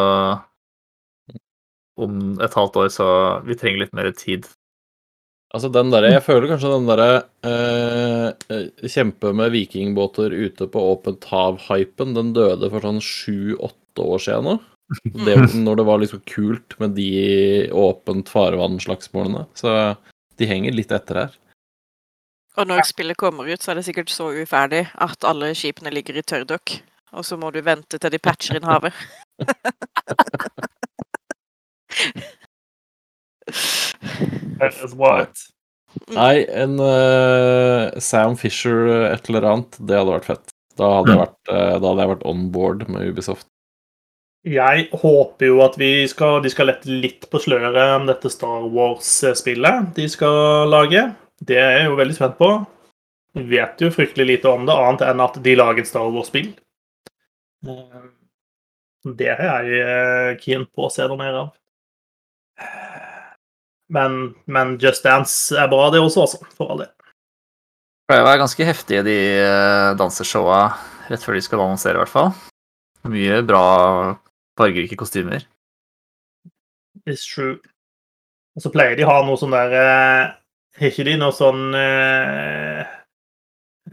Om et halvt år, så Vi trenger litt mer tid. Altså den der, Jeg føler kanskje den derre eh, eh, kjempe med vikingbåter ute på åpent hav-hypen, den døde for sånn sju-åtte år siden nå. *laughs* Det, når det var liksom kult med de åpent farvann-slagsmålene. Så de henger litt etter her. Og når spillet kommer ut, så er det sikkert så uferdig at alle skipene ligger i tørrdokk. Og så må du vente til de patcher inn havet. Nei, en uh, Sam Fisher et eller annet, det hadde vært fett. Da hadde jeg vært, uh, da hadde jeg vært on board med Ubisoft. Jeg håper jo at vi skal, de skal lette litt på sløret om dette Star Wars-spillet de skal lage. Det er jeg jo veldig spent på. Vi vet jo fryktelig lite om det, annet enn at de lager et Star Wars-spill. Eh, Det er jeg eh, keen på å se noe mer av. Men, men Just Dance er bra, det også, altså. For all del. Det pleier å være ganske heftige, de eh, danseshowa rett før de skal annonsere, i hvert fall. Mye bra fargerike kostymer. It's true. Og så pleier de å ha noe sånn der Har ikke de noe sånn eh,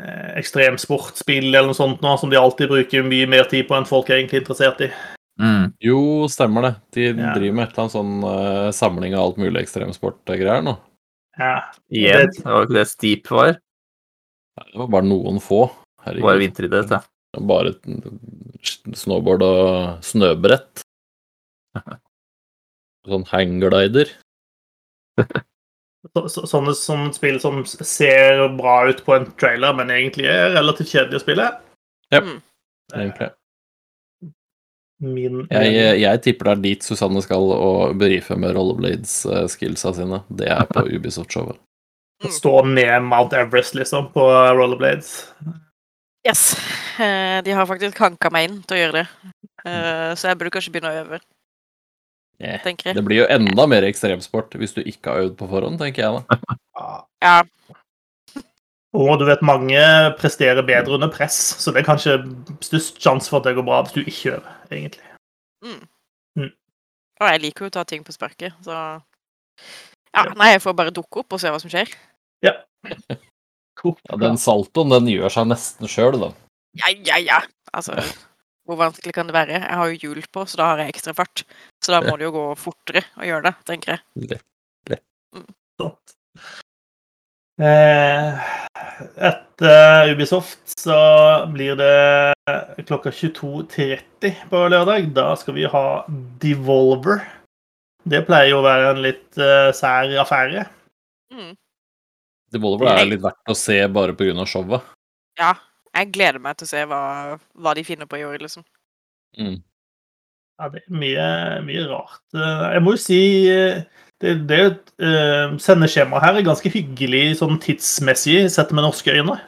eh, ekstremsportspill eller noe sånt nå, som de alltid bruker mye mer tid på enn folk er egentlig interessert i? Mm. Jo, stemmer det. De Ja. driver med et eller annet sånn eh, samling av alt mulig ekstremsportgreier nå. Ja. Igjen, Det- det var ikke det Steep var. Det var bare noen få. Bare Herregud. vinteridrett, det. Bare snowboard og snøbrett. *laughs* Sånn hangglider. *laughs* Så, så, sånne, sånne spill som ser bra ut på en trailer, men egentlig er relativt kjedelig å spille. Ja. Mm. egentlig. Min Jeg, jeg tipper det er dit Susanne skal og berife med rollerblades-skillsa sine. Det er på *laughs* Ubisoft-showet. Stå ned Mount Everest, liksom, på rollerblades. Yes. Eh, De har faktisk hanka meg inn til å gjøre det. Eh, Så jeg burde kanskje begynne å øve, Eh, tenker jeg. Det blir jo enda mer ekstremsport hvis du ikke har øvd på forhånd, tenker jeg da. *laughs* Ja. Ja. Og du vet, mange presterer bedre under press, så det er kanskje størst sjanse for at det går bra hvis du ikke øver, egentlig. Og jeg liker jo å ta ting på sparket, så Ja, nei, jeg får bare dukke opp og se hva som skjer. Ja. Ja, Den saltoen den gjør seg nesten sjøl, da. Ja, ja, ja. Altså, hvor vanskelig kan det være? Jeg har jo hjul på, så da har jeg ekstra fart. Så da må det jo gå fortere å gjøre det, tenker jeg. Sant. Eh, etter Ubisoft så blir det klokka 22.30 på lørdag. Da skal vi ha Devolver. Det pleier jo å være en litt uh, sær affære. Mm. Devolver er litt verdt å se bare pga. showet. Ja. Jeg gleder meg til å se hva, hva de finner på i år, liksom. Mm. Ja, det er mye, mye rart. Eh, Jeg må jo si eh, det, det uh, Sendeskjemaet her er ganske hyggelig sånn tidsmessig sett med norske øyne.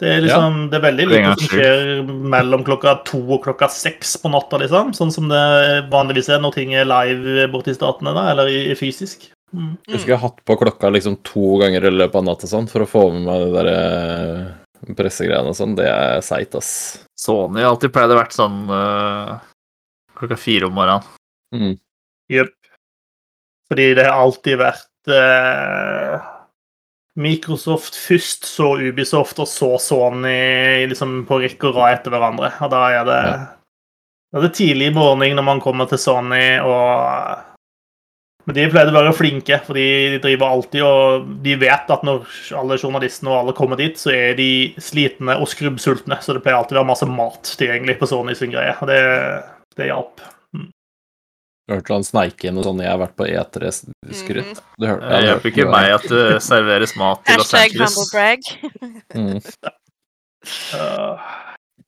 Det er liksom, det er veldig lite som skjer mellom klokka to og klokka seks på natta, liksom. Sånn som det vanligvis er når ting er live borti statene, da, eller i, i fysisk. Mm. Jeg husker jeg har hatt på klokka liksom to ganger i løpet av natta sånn, for å få med meg det der eh, pressegreiene og sånn. Det er seigt, ass. Sony har alltid pleid å vært sånn eh, klokka fire om morgenen. Mm. Jepp. Fordi det har alltid vært eh, Microsoft først, så Ubisoft, og så Sony liksom på rekke og rad etter hverandre. Og da er det, Ja. da er det tidlig i morgen når man kommer til Sony, og Men de pleide å være flinke, for de driver alltid og De vet at når alle journalistene og alle kommer dit, så er de slitne og skrubbsultne, så det pleier alltid å være masse mat tilgjengelig på Sony sin greie. Og det, det hjalp. Jeg hørte han sneike inn og sånn. Jeg har vært på E3-skrytt'. Du hørte Det hjelper ikke meg at det *laughs* serveres mat i Los Angeles. Mm. Uh,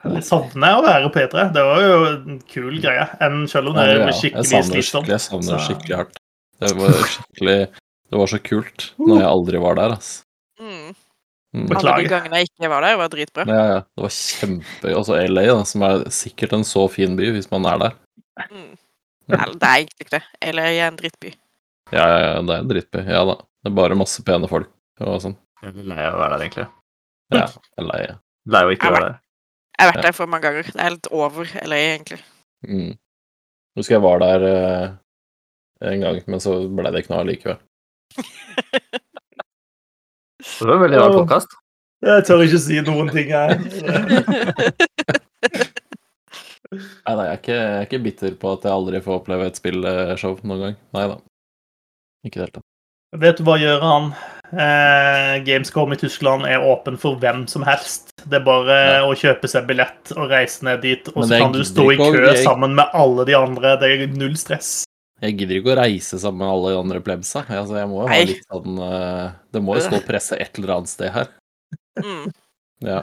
jeg savner å være på E3. Det var jo en kul greie. Enn selv om det Ja, ja. er skikkelig savner det slitsomt. Jeg savner det skikkelig hardt. Det var skikkelig Det var så kult når jeg aldri var der, ass. Mm. Mm. Beklager. Alle de gangene jeg ikke var der, var dritbra. Ja, ja. Det var kjempegøy. Altså LA, da, som er sikkert en så fin by hvis man er der. Mm. Nei, det er egentlig ikke det. LA er en drittby. Ja, ja, ja, det er en drittby. Ja da. Det er bare masse pene folk og sånn. Jeg lei av å være der, egentlig. Ja, jeg er lei. Lei av ikke å være der. Jeg har vært der for mange ganger. Det er litt over LA, egentlig. Mm. Husker jeg var der eh, en gang, men så ble det ikke noe allikevel. *laughs* Det var en veldig rar podkast. Jeg tør ikke si noen ting her. *laughs* Nei, nei, jeg er, ikke, jeg er ikke bitter på at jeg aldri får oppleve et spillshow noen gang. Nei da. Ikke i det hele tatt. Vet du hva, Gøran? Eh, Gamescom i Tyskland er åpen for hvem som helst. Det er bare Ja. å kjøpe seg billett og reise ned dit, og så kan du stå i kø jeg- sammen med alle de andre. Det er null stress. Jeg gidder ikke å reise sammen med alle de andre plebsa. Altså, jeg må jo ha Nei. litt sånn eh, Det må jo stå presse et eller annet sted her. Mm. Ja.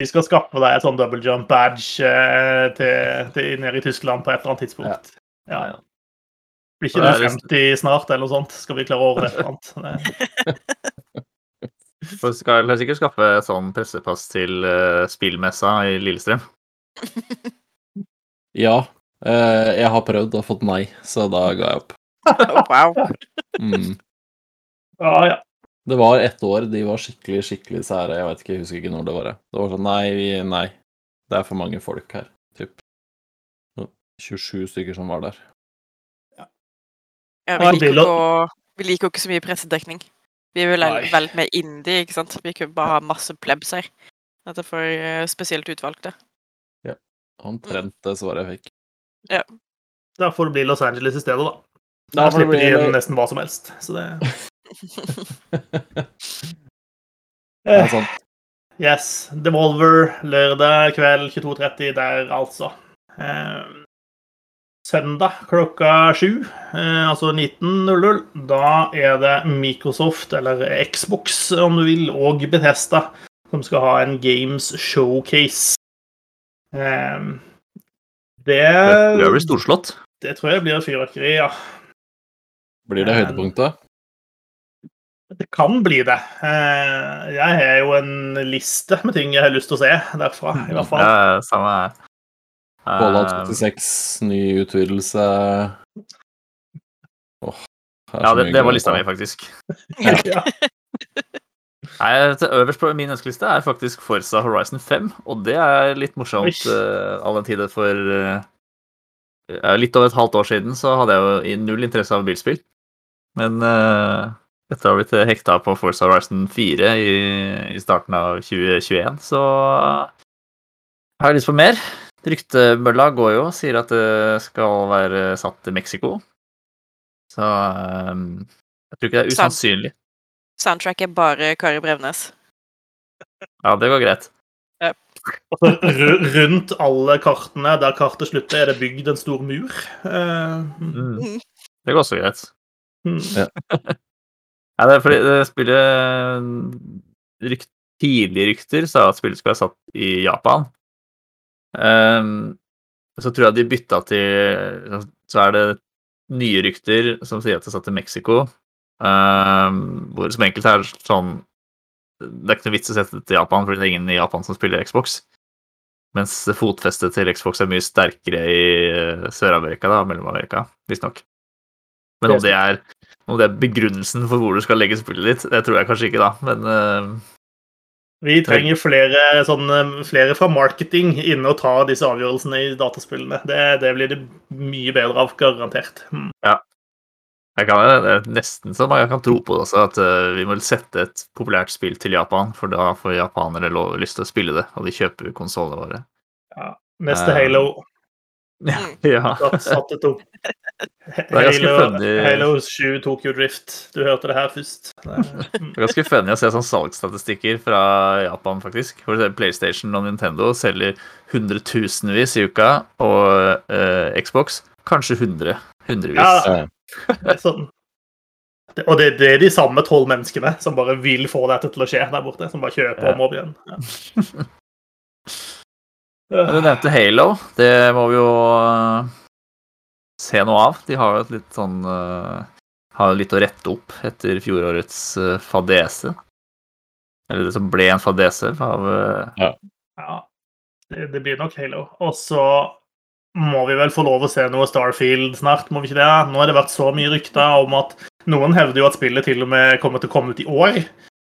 Vi skal skaffe deg et sånn double jump badge eh, til, til nede i Tyskland på et eller annet tidspunkt. Ja, ja. Blir ikke det er- 50 snart, eller noe sånt? Skal vi klare å ordne et eller annet? Det- *laughs* skal jeg sikkert skaffe et sånn pressepass til eh, spillmessa i Lillestrøm. Ja. Eh, jeg har prøvd og fått nei, så da ga jeg opp. *laughs* Wow. Mm. Ah, ja. Det var ett år de var skikkelig skikkelig sære. Jeg vet ikke, jeg husker ikke når det var. det. Var sånn nei, vi, nei. Det er for mange folk her. Typ. 27 stykker som var der. Ja, Ja, vi, liker å, vi liker jo ikke så mye pressedekning. Vi vil vel litt mer indie, ikke sant? Vi kunne bare ha masse plebs her. Dette for eh, spesielt utvalgte. Ja. Omtrent det svaret jeg fikk. Da får det bli Los Angeles i stedet, da. Da Da slipper de inn nesten hva som helst. Så det *laughs* Det er eh, sant. Yes. Devolver lørdag kveld 22.30 der, altså. Eh, søndag klokka sju, eh, altså 19.00, da er det Microsoft, eller Xbox om du vil, og Bethesda som skal ha en Games Showcase. Eh, det, Det blir storslått. det tror jeg blir fyrverkeri, ja. Blir det høydepunktet? Det kan bli det. Eh, Jeg har jo en liste med ting jeg har lyst til å se derfra, i hvert fall. Ja, samme her. Fallout Eh, 76, ny utvidelse Åh, det ja, det, det var lista ta. mi, faktisk. *laughs* Ja. Nei, til Øverst på min ønskeliste er faktisk Forza Horizon 5, og det er litt morsomt uh, all den tid for uh, litt over et halvt år siden så hadde jeg jo null interesse av bilspill. Men uh, etter å ha blitt hekta på Forza Horizon 4 i, i starten av 2021, så har jeg lyst på mer. Ryktemølla går jo, sier at det skal være satt til Mexico. Så um, jeg tror ikke det er usannsynlig. Soundtrack er bare Kari Brevnes. Ja, det går greit. Ja. Altså, rundt alle kartene der kartet slutter, er det bygd en stor mur. Uh, Mm. Det går også greit. mm. *laughs* Ja, det er fordi det spillet rykt, Tidlige rykter sa at spillet skulle være satt i Japan. Um, så tror jeg de bytta til Så er det nye rykter som sier at det er satt i Mexico. Ehm, hvor som enkelt er sånn Det er ikke noe vits å sette det til Japan, fordi det er ingen i Japan som spiller Xbox. Mens fotfestet til Xbox er mye sterkere i eh, Sør-Amerika, da, Mellom-Amerika, visstnok. Men om det er om det er begrunnelsen for hvor du skal legge spillet ditt, det tror jeg kanskje ikke, da. Men uh, Vi trenger flere, sånn, eh, flere fra marketing inne og ta disse avgjørelsene i dataspillene. Det, det blir det mye bedre av, garantert. Mm. Jeg kan, det er nesten så jeg kan tro på det også, at eh, vi må sette et populært spill til Japan, for da får japanere lov, lyst til å spille det, og de kjøper konsollene våre. Neste Eh, Halo *laughs* Ja. satt, satt det opp. *laughs* er ganske Halo, funny. Halo 7 Tokyo Drift. Du hørte det her først. *laughs* Det, mm. Er ganske funny å se sånn salgsstatistikker fra Japan, faktisk. For PlayStation og Nintendo selger hundretusenvis i uka, og eh, Xbox kanskje hundre. Hundrevis. Ja. Det sånn. Og det, det er de samme tolv menneskene som bare vil få dette til å skje der borte. Som bare kjøper Ja. om og igjen. *laughs* Ja. Du nevnte Halo. Det må vi jo eh, se noe av. De har jo et litt sånn eh, Har jo litt å rette opp etter fjorårets eh, fadese. Eller det som ble en fadese av ja. Ja, det, det blir nok Halo. Og så må vi vel få lov å se noe Starfield snart, må vi ikke det? Nå har det vært så mye rykter om at noen hevder jo at spillet til og med kommer til å komme ut i år,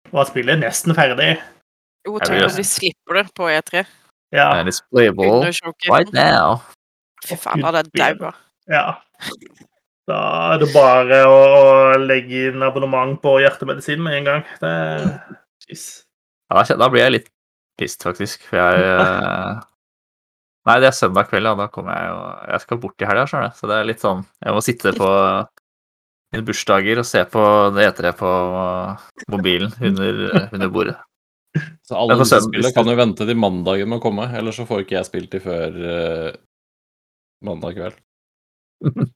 og at spillet er nesten ferdig. Jo, tenk om de slipper det på E3. Ja, And it's playable right now. Fy faen, da er det daua. ja. Da er det bare å legge inn abonnement på hjertemedisin med en gang. Det Jeez. Ja, da blir jeg litt pissed, faktisk. For jeg *laughs* eh, Nei, det er søndag kveld, ja. Da kommer jeg jo Jeg skal bort i helga, skjønner du. Så det er litt sånn Jeg må sitte på mine bursdager og se på det etere på mobilen under, under bordet. Så alle disse spillene kan jo vente til mandagen med å komme, eller så får ikke jeg spilt de før uh, mandag kveld. *laughs*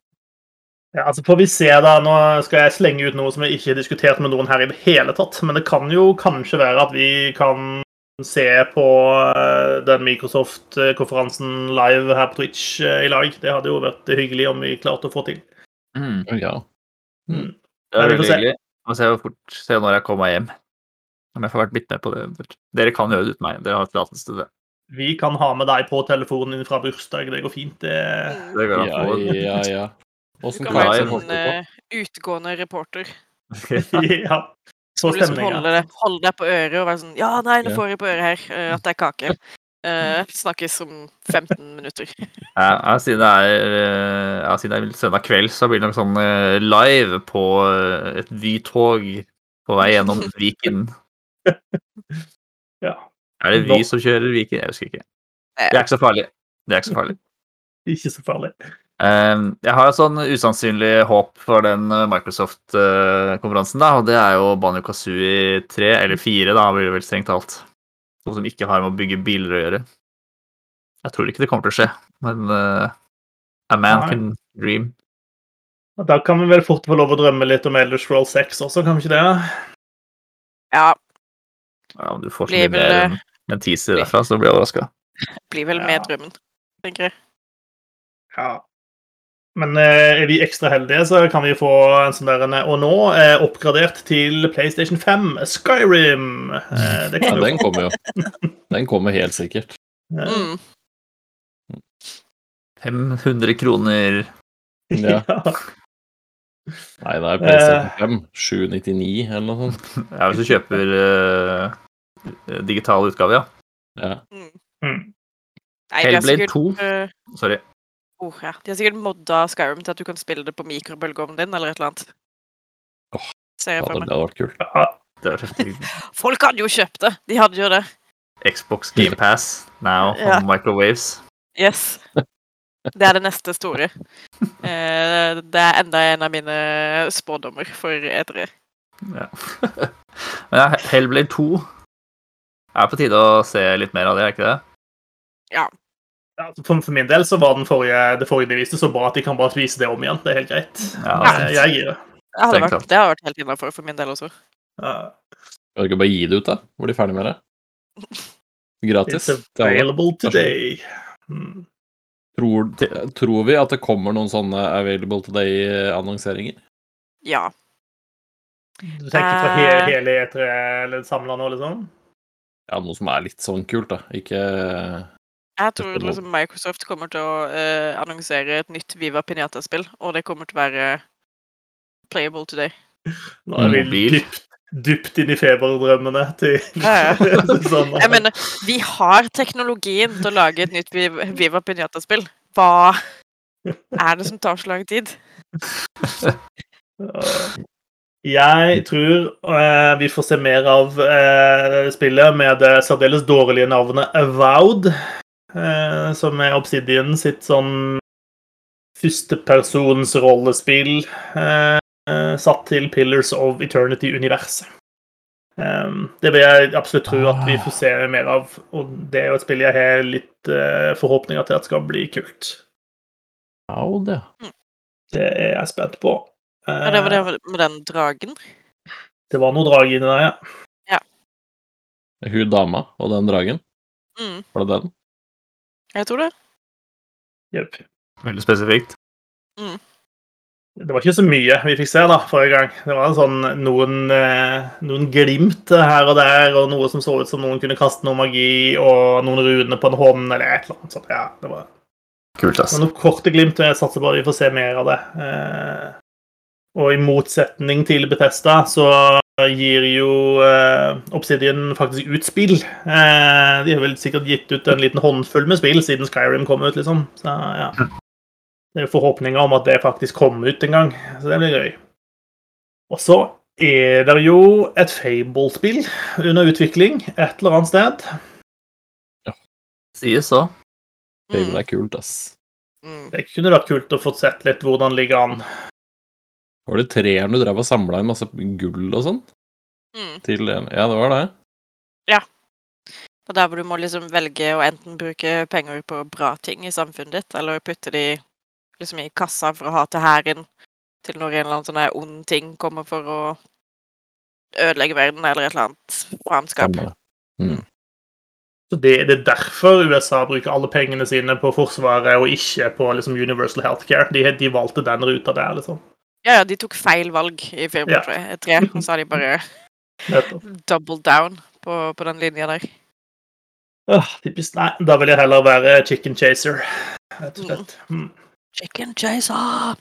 Ja, altså får vi se da, Nå skal jeg slenge ut noe som jeg ikke har diskutert med noen her i det hele tatt. Men det kan jo kanskje være at vi kan se på eh, den Microsoft-konferansen live her på Twitch eh, i lag. Det hadde jo vært hyggelig om vi klarte å få til. Mm. Ja. Mm. Det er vi veldig se. hyggelig. Må se hvor fort se når jeg kommer meg hjem. Om jeg får vært litt med på det. Dere kan gjøre det uten meg. Dere har tillatelse til det. Vi kan ha med deg på telefonen din fra bursdag. Det går fint. Det... Mm. det går Ja, ja, ja. Du Åssen kan være jeg sånn eh, utgående reporter. *laughs* *laughs* ja. Så Som liksom stemninga. holde, det- holde deg på øret og være sånn Ja, nei, nå får jeg på øret her uh, at det er kake. Uh, *laughs* snakkes om 15 minutter. *laughs* Ja, ja, siden det er, eh, ja, siden det er søndag kveld, så blir det nok sånn live på et Vy-tog på vei gjennom *laughs* Viken. Ja. Er det Vy som kjører Viken? Jeg husker ikke. Det er ikke så farlig. Det er ikke så farlig. Ikke så farlig. Eh, Jeg har et sånn usannsynlig håp for den eh, Microsoft-konferansen, da, og det er jo Banjo Kazooie 3, eller 4, da, blir det vel strengt talt. Noe som ikke har med å bygge biler å gjøre. Jeg tror ikke det kommer til å skje, men uh, a man Nei. can dream. Da kan vi vel fort få lov å drømme litt om Elder Roll 6 også, kan vi ikke det? Ja, Ja, om du får så mye mer enn en teaser derfra, så blir jeg overraska. blir vel Ja. med drømmen, tenker jeg. Ja. Men eh, er vi ekstra heldige, så kan vi få en sånn der en, Og nå eh, oppgradert til PlayStation 5, Skyrim. Eh, det kan ja, den kommer jo. *laughs* Den kommer helt sikkert. Mm. 500 kroner. Ja. *laughs* Ja. Nei, det er PlayStation 5. 799 eller noe sånt. Ja, hvis du kjøper eh, digital utgave, ja. Ja. Mm. Mm. Hellblade 2. eh, Sorry. Oh, ja. De har sikkert modda Skyrim til at du kan spille det på mikrobølgeovnen din, eller et eller annet. Oh, Ser jeg Ja, for det meg. hadde vært kult. Ja. Det. *laughs* Folk hadde jo kjøpt det! De hadde jo det. Xbox GamePass now *laughs* Ja. on microwaves. Yes. Det er det neste store. *laughs* Eh, det er enda en av mine spådommer for E E3. Ja. Men ja, Hellblade 2 er på tide å se litt mer av det, er ikke det? Ja, For, for min del så var den forrige, det forrige de viste så bra at de kan bare vise det om igjen. Det er helt greit. Ja, jeg, Jeg gir. Det hadde vært, det hadde vært helt innafor for min del også. Ja. Skal du ikke bare gi det ut, da? Blir de ferdig med det? *laughs* Gratis. It's available today. Mm. Tror, tror vi at det kommer noen sånne Available Today-annonseringer? Ja. Du tenker fra he Eh. hele E3 eller samla nå, liksom? Ja, noe som er litt sånn kult, da. Ikke Jeg tror liksom Microsoft kommer til å eh, annonsere et nytt Viva Pinata-spill, og det kommer til å være playable today. Nå er vi dypt, dypt inn i feberdrømmene til *laughs* Ja, sånn, *laughs* Jeg mener, vi har teknologien til å lage et nytt Viva, Pinata-spill. Hva er det som tar så lang tid? *laughs* Jeg tror eh, vi får se mer av eh, spillet med det særdeles dårlige navnet Avowed, som er Obsidian sitt sånn førstepersons rollespill eh, eh, satt til Pillars of Eternity-universet. Um, det vil jeg absolutt tro at vi får se mer av, og det er jo et spill jeg har litt eh, forhåpninger til at skal bli kult. Au, det. Det er jeg spent på. Ja, det var det Eh, med den dragen. det var noe drag inni der, ja. Hun dama og den dragen. Mm, Var det den? Jeg tror det. Jepp. Veldig spesifikt. Det var ikke så mye vi fikk se da, forrige gang. Det var sånn noen, eh, noen glimt her og der, og noe som så ut som noen kunne kaste noe magi, og noen runer på en hånd, eller et eller annet sånt. Ja, det var, Kult, det ass. var noen korte glimt, og jeg satser på at vi får se mer av det. Eh, og i motsetning til Bethesda, så gir jo eh, Obsidian faktisk ut spill. Eh, de har vel sikkert gitt ut en liten håndfull med spill siden Skyrim kom ut, liksom. Så ja. Det er jo forhåpninger om at det faktisk kommer ut en gang, så det blir gøy. Og så er det jo et Fable-spill under utvikling et eller annet sted. Ja. Sies så. Det Mm, er kult, ass. mm. Det kunne vært kult å få sett litt hvordan ligger an. Var det treeren du drev og samla inn masse gull og sånn? Mm. Til Ja, det var det. Ja. Og der hvor du må liksom velge å enten bruke penger på bra ting i samfunnet ditt, eller putte de liksom i kassa for å ha til hæren til når en eller annen sånn ond ting kommer for å ødelegge verden, eller et eller annet faenskap. Mm. Så det, det er derfor USA bruker alle pengene sine på Forsvaret og ikke på liksom, Universal Healthcare. De, de valgte den ruta der, liksom. Ja, ja, de tok feil valg i Firma Ja. 3, og så har de bare double down på, på den linja der. Åh, typisk. Nei, da vil jeg heller være chicken chaser, rett og slett. Mm. Chicken chaser!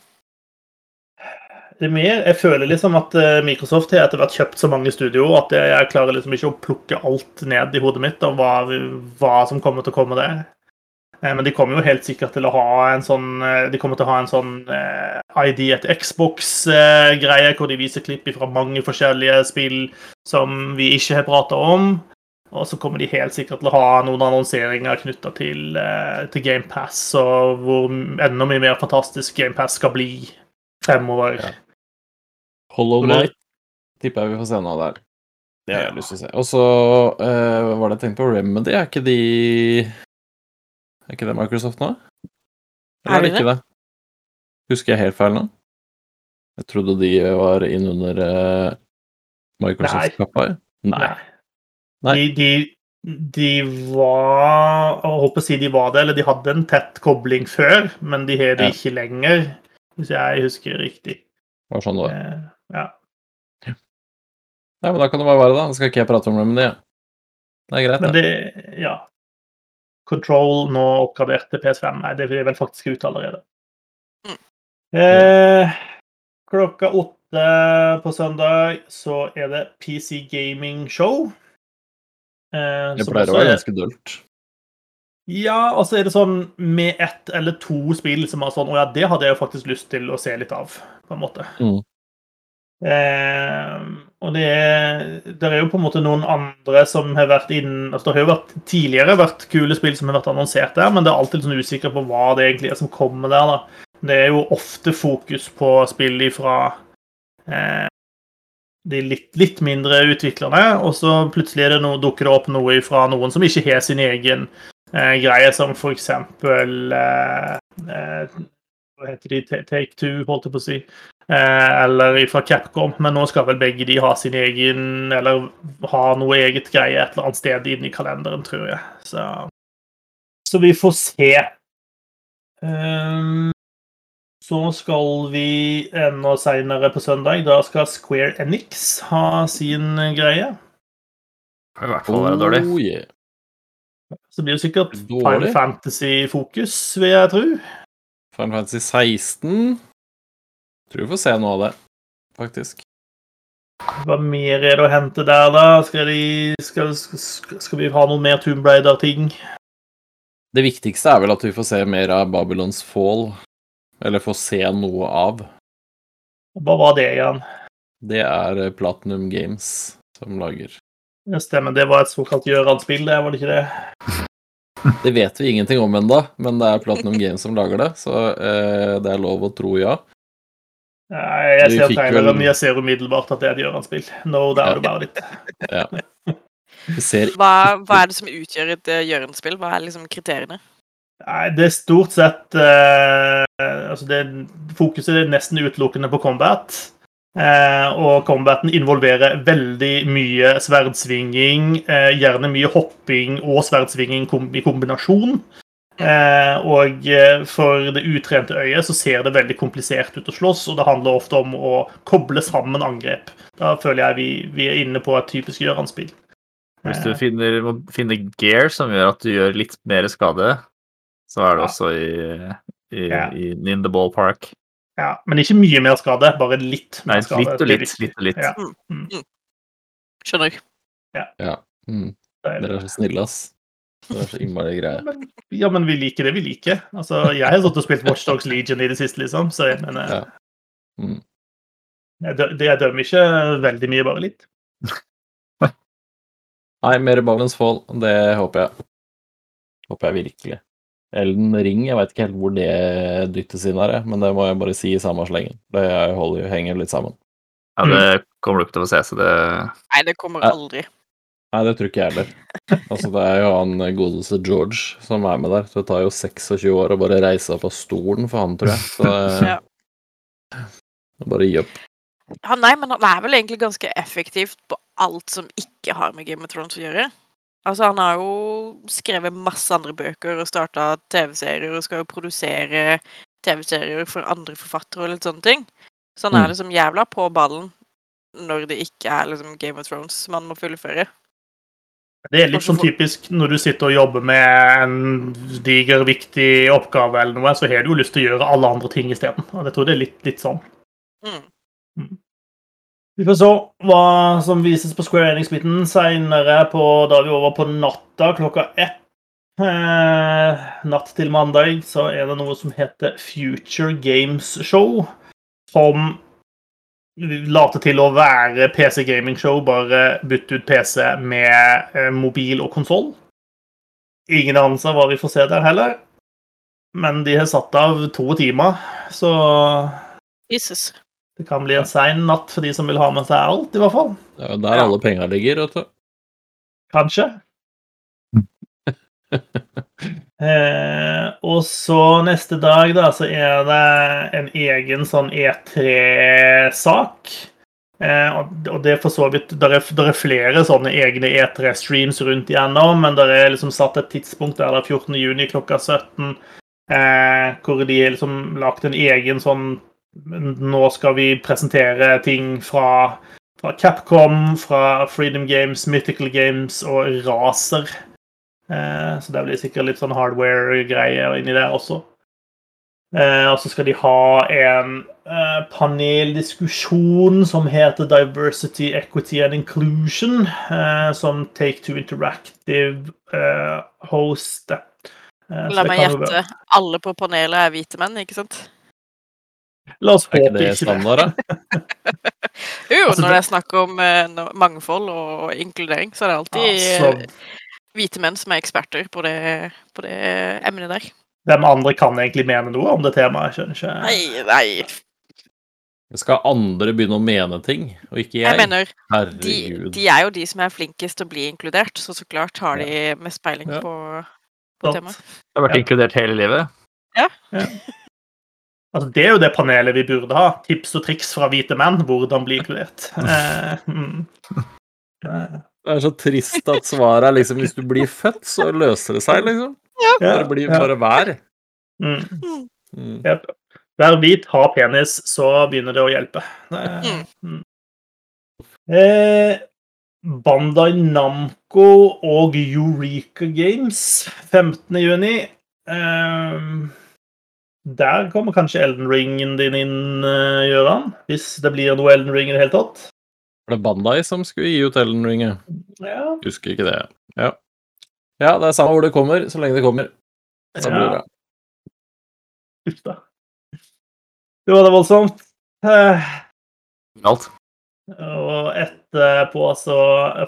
Det er mer, jeg føler liksom at eh, Microsoft har etter hvert kjøpt så mange studioer at jeg, klarer liksom ikke å plukke alt ned i hodet mitt av hva, hva som kommer til å komme der. Eh, Men de kommer jo helt sikkert til å ha en sånn eh, De kommer til å ha en sånn eh, ID etter Xbox-greie, hvor de viser klipp fra mange forskjellige spill som vi ikke har prata om. Og så kommer de helt sikkert til å ha noen annonseringer knytta til, til GamePass, og hvor enda mye mer fantastisk GamePass skal bli fremover. Ja. Hollow Night tipper jeg vi får se noe der. Det har jeg lyst til å se. Og så uh, var det jeg tenkte på Remedy. Er ikke de Er ikke det Microsoft nå? Eller Er det ikke det? Husker jeg helt feil nå? Jeg trodde de var innunder uh, Microsoft-kappa. Nei. Nei. De, de, de var Jeg håper å si de var det, eller de hadde en tett kobling før, men de har det Ja. ikke lenger, hvis jeg husker riktig. Det var sånn det var. Eh, Ja. Nei, men da kan det bare være, da. Da skal ikke jeg prate om Remedy. ja. Det er greit, Men det. det Ja. Control nå oppgradert til PS5. Nei, det er vel faktisk ute allerede. Mm. Eh, klokka åtte på søndag så er det PC Gaming Show. Eh, Det pleier å være ganske dølt. Ja, og så er det sånn med ett eller to spill som er sånn Å ja, det hadde jeg jo faktisk lyst til å se litt av, på en måte. Mm. Eh, og det er, er jo på en måte noen andre som har vært inn altså Det har jo vært, tidligere vært kule spill som har vært annonsert der, men det er alltid sånn usikker på hva det egentlig er som kommer der. da. Det er jo ofte fokus på spill ifra eh, de litt, litt mindre utviklerne, og så plutselig det noe, dukker det opp noe fra noen som ikke har sin egen eh, greie, som for eksempel eh, eh, Hva heter de? Take Two, holdt jeg på å si. Eh, eller fra Capcom, men nå skal vel begge de ha sin egen Eller ha noe eget greie et eller annet sted inni i kalenderen, tror jeg. Så, så vi får se. Um, så skal vi enda seinere på søndag. Da skal Square Enix ha sin greie. Det Kan i hvert fall være dårlig. Oh, yeah. Så blir det sikkert Dårlig. Final Fantasy-fokus, vil jeg tro. Final Fantasy 16 Tror vi får se noe av det, faktisk. Hva mer er det å hente der, da? Skal, de, skal, skal, skal vi ha noen mer Tomb Raider-ting? Det viktigste er vel at vi får se mer av Babylons Fall. Eller får se noe av. Hva var det igjen? Det er eh, Platinum Games som lager. Ja, stemmer, det var et såkalt Gjøran-spill, det var det ikke det? Det vet vi ingenting om ennå, men det er Platinum Games som lager det, så eh, det er lov å tro ja. Jeg ser men jeg ser umiddelbart at det er et Gjøran-spill. No doubt about it. ja. ser Hva, hva er det som utgjør et uh, Jørgen-spill? Hva er liksom kriteriene? Nei, det er stort sett eh, Altså, det, fokuset er nesten utelukkende på combat. Eh, og combaten involverer veldig mye sverdsvinging, eh, gjerne mye hopping og sverdsvinging kom i kombinasjon. Eh, og eh, for det utrente øyet så ser det veldig komplisert ut å slåss, og det handler ofte om å koble sammen angrep. Da føler jeg vi, vi er inne på et typisk Gøran-spill. Hvis du finner, må finne gear som gjør at du gjør litt mer skade, så er det Ja. også i, i, Ja. i In the ballpark. Ja, men ikke mye mer skade, bare litt Nei, mer skade. litt og litt. Litt og litt. Ja. Skjønner. mm, Det er- Dere er så snille, ass. Dere er så innmari Ja, greie. men, ja, men vi liker det vi liker. Altså, jeg har stått og spilt Watchdogs Legion i det siste, liksom, så jeg mener Ja. Mm. jeg, dø- det- jeg dømmer ikke veldig mye, bare litt. *laughs* Nei, mer Ballens Fall, det håper jeg. Håper jeg virkelig. Elden Ring, jeg veit ikke helt hvor det dyttes inn her, men det må jeg bare si i samme slengen. Det holder jo, henger litt sammen. Ja, det kommer du ikke til å se, så det Nei, det kommer Ja. aldri. Nei, det tror ikke jeg heller. Altså, det er jo han godeste George som er med der. Det tar jo 26 år å bare reise opp av stolen for han, tror jeg. Så *laughs* det Ja. bare gi opp. Ja, nei, men han er vel egentlig ganske effektivt på alt som ikke har med Game of Thrones å gjøre. Altså, han har jo skrevet masse andre bøker og starta TV-serier og skal jo produsere TV-serier for andre forfattere og litt sånne ting. Så han Mm. er liksom jævla på ballen når det ikke er liksom Game of Thrones man må fullføre. Det er litt sånn typisk når du sitter og jobber med en diger, viktig oppgave, eller noe, så har du jo lyst til å gjøre alle andre ting isteden. Jeg tror det er litt, litt sånn. Mm. Vi får se hva som vises på Square Enix-biten seinere, da er vi over på natta klokka ett. Eh, natt til mandag så er det noe som heter Future Games Show. Som later til å være PC Gaming Show, bare bytte ut PC med eh, mobil og konsoll. Ingen anelse hva vi får se der heller. Men de har satt av to timer, så Jesus. det kan bli en sein natt for de som vil ha med seg alt, i hvert fall. Det er jo der Ja. alle penga ligger, vet du. Kanskje. *laughs* eh, og så neste dag, da, så er det en egen sånn E3-sak. Eh, og det er for så vidt der er, er flere sånne egne E3-streams rundt igjennom, men det er liksom satt et tidspunkt der det er 14. juni klokka 17, eh, hvor de har liksom lagt en egen sånn Nå skal vi presentere ting fra fra Capcom, fra Freedom Games, Mythical Games og Razer. Eh, så det blir sikkert litt sånn hardware-greier inni der også. Eh, og så skal de ha en eh, paneldiskusjon som heter Diversity, Equity and Inclusion, eh, som Take Two Interactive Host hoster. Eh, så La meg gjette. Alle på panelet er hvite menn, ikke sant? La oss håpe ikke det Er det. standard, da? *laughs* Jo, Altså, når det- er snakk om mangfold og inkludering, så er det alltid Altså, hvite menn som er eksperter på det, på det emnet der. hvem andre kan egentlig mene noe om det temaet? Jeg skjønner ikke. Nei, nei. Skal andre begynne å mene ting, og ikke jeg? Jeg mener, de, Herregud. de er jo de som er flinkest til å bli inkludert, så så klart har de mest peiling Ja. på, på temaet. Jeg har vært Ja. inkludert hele livet. Altså, det er jo det panelet vi burde ha. Tips og triks fra hvite menn. Hvordan bli inkludert. *laughs* Eh, mm. Det er så trist at svaret er liksom hvis du blir født, så løser det seg, liksom. ja, Bare, bli, ja. bare vær. Mm. Mm. Yep. Vær hvit, ha penis, så begynner det å hjelpe. Eh, mm. Eh, Bandai Namco og Eureka Games 15. juni. Eh, der kommer kanskje Elden Ringen din inn, eh, Gøran. Hvis det blir noe Elden Ring i det hele tatt. Var det Bandai som skulle gi ut Elden Ring? ja? Ja, Husker ikke det. Ja. ja, det er samme hvor det kommer, så lenge det kommer. Så blir det ja. bra. Uff da. Det var det voldsomt. Eh, Alt. Og etterpå så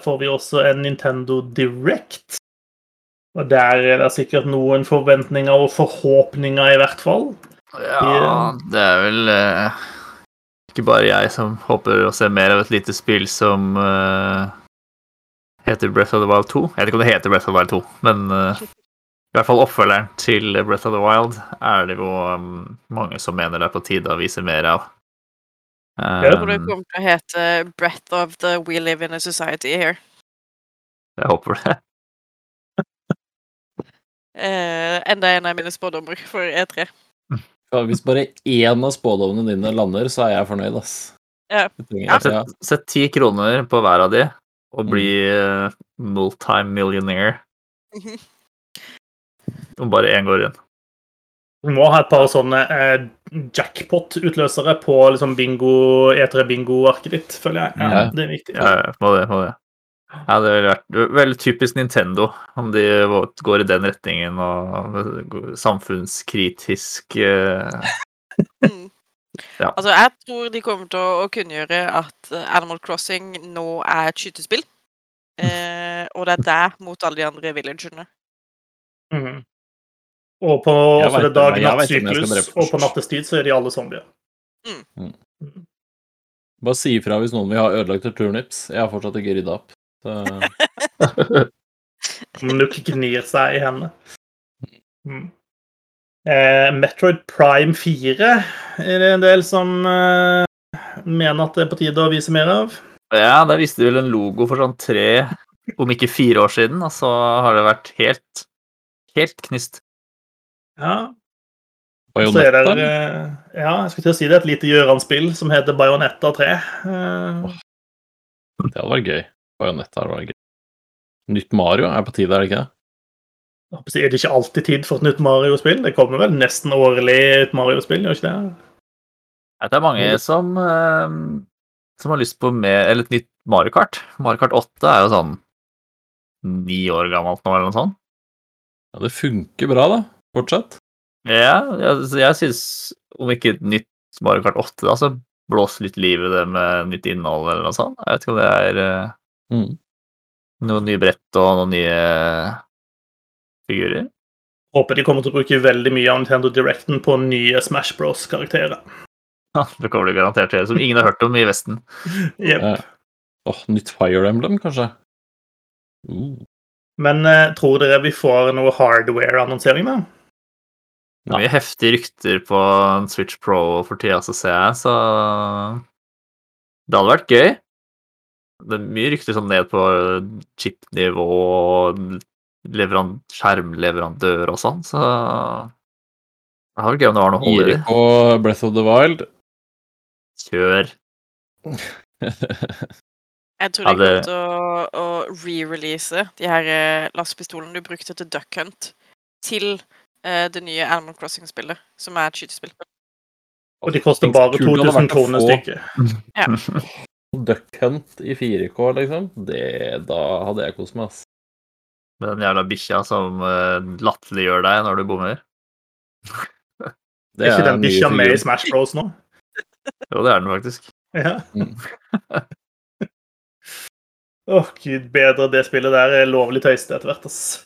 får vi også en Nintendo Direct. Og der er det sikkert noen forventninger og forhåpninger, i hvert fall. Ja, det er vel eh, ikke bare jeg som håper å se mer av et lite spill som uh, heter Breath of the Wild 2. Jeg vet ikke om det heter Breath of the Wild 2, men uh, i hvert fall oppfølgeren til Breath of the Wild er det jo um, mange som mener det er på tide å vise mer av. Jeg tror det Um, kommer til å hete 'Breath of the We Live in a Society Here'. jeg håper det. uh, enda en av mine spådommer for E E3. Hvis bare én av spådommene dine lander, så er jeg fornøyd, ass. Ja. Ja. Sett, ti kroner på hver av de, og bli uh, multimillionaire Mhm. om bare én går inn. Du må ha et par sånne eh, jackpot-utløsere på liksom bingo, E3-bingo-arket ditt, føler jeg. Ja, Ja. Det er viktig. Ja, ja, må det, må det. Ja, det ville vært veldig typisk Nintendo, om de går i den retningen og samfunnskritisk eh, Mm. *laughs* Ja. Altså, jeg tror de kommer til å, å kunngjøre at eh, Animal Crossing nå er et skytespill. Eh, og det er der mot alle de andre villagerne. Mm. Og på vet skal dag-natt-syklus og på nattestid så er de alle zombier. Bare si ifra hvis noen vil ha ødelagte turnips. Jeg har fortsatt ikke rydda opp. Så, *laughs* nok gnir seg i hendene. Mm. Eh, Metroid Prime 4 er det en del som eh, mener at det er på tide å vise mer av. Ja, der viste de vel en logo for sånn tre om ikke fire år siden, og så har det vært helt, helt knust. Ja. Så er det eh, Ja, jeg skulle til å si det et lite Gjøran-spill som heter Bajonetta 3. Eh, Det hadde vært gøy. Bajonetta hadde vært gøy. Nytt Mario er på tide, er det ikke det? Er det ikke alltid tid for et nytt Mario-spill? Det kommer vel nesten årlig et Mario-spill, gjør ikke det? Det er mange som, eh, som har lyst på med, eller et nytt Mario Kart. Mario Kart 8 er jo sånn ni år gammelt nå, eller noe sånt. Ja, det funker bra, da. Fortsatt. Ja, jeg, jeg syns om ikke et nytt Mario Kart 8, da, så blås litt liv i det med nytt innhold eller noe sånt. Jeg vet ikke om det er eh, Mm. noen nye brett og noen nye figurer. Håper de kommer til å bruke veldig mye av Nintendo Directen på nye Smash Bros-karakterer. Ja, det kommer de garantert til, som ingen har hørt om i Vesten. *laughs* Yep. Eh, Åh, nytt Fire Emblem, kanskje? Uh. Men eh, tror dere vi får noe hardware-annonsering, da? Det er mye heftige rykter på Switch Pro for tida, så ser jeg, så Det hadde vært gøy. Det er mye rykter sånn ned på chip-nivå og skjermleverandør og sånn, så Det hadde vært gøy om det var noe hold i det. Og Breath of the Wild. Kjør. *laughs* Jeg tror Ja, det- er godt å, å re-release de her eh, lastepistolene du brukte til Duck Hunt, til uh, det nye Animal Crossing-spillet, som er et skytespill. Og de koster bare kult det hadde 2000 vært å kroner stykket. stykket. *laughs* Duck Hunt i 4K, liksom. Det, da hadde jeg kost meg, ass. Med den jævla bikkja som uh, latterliggjør deg når du bommer. *laughs* Er ikke den bikkja med i. Smash Bros nå? Jo, det er den faktisk. Ja. Mm. *laughs* Åh, gud bedre det spillet der er lovlig tøyste etter hvert, ass.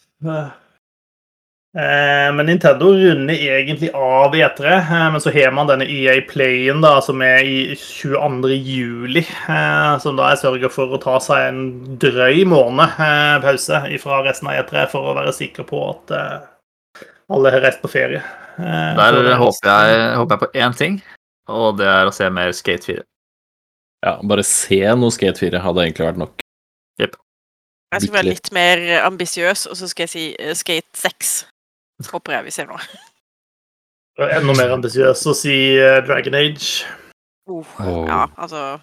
Eh, men Nintendo runder egentlig av E3, eh, men så har man denne EA Playen da, som er i 22. juli, eh, som da jeg sørger for å ta seg en drøy måned pause fra resten av E3 for å være sikker på at alle har reist på ferie. Eh, Der håper jeg, håper jeg på én ting, og det er å se mer Skate 4. Ja, bare se noe Skate 4 hadde egentlig vært nok. Jeg skal være litt. mer ambisiøs, og så skal jeg si Skate 6. Håper jeg vi ser noe. Enda mer ambisiøs å si eh, Dragon Age. Oh. Ja, altså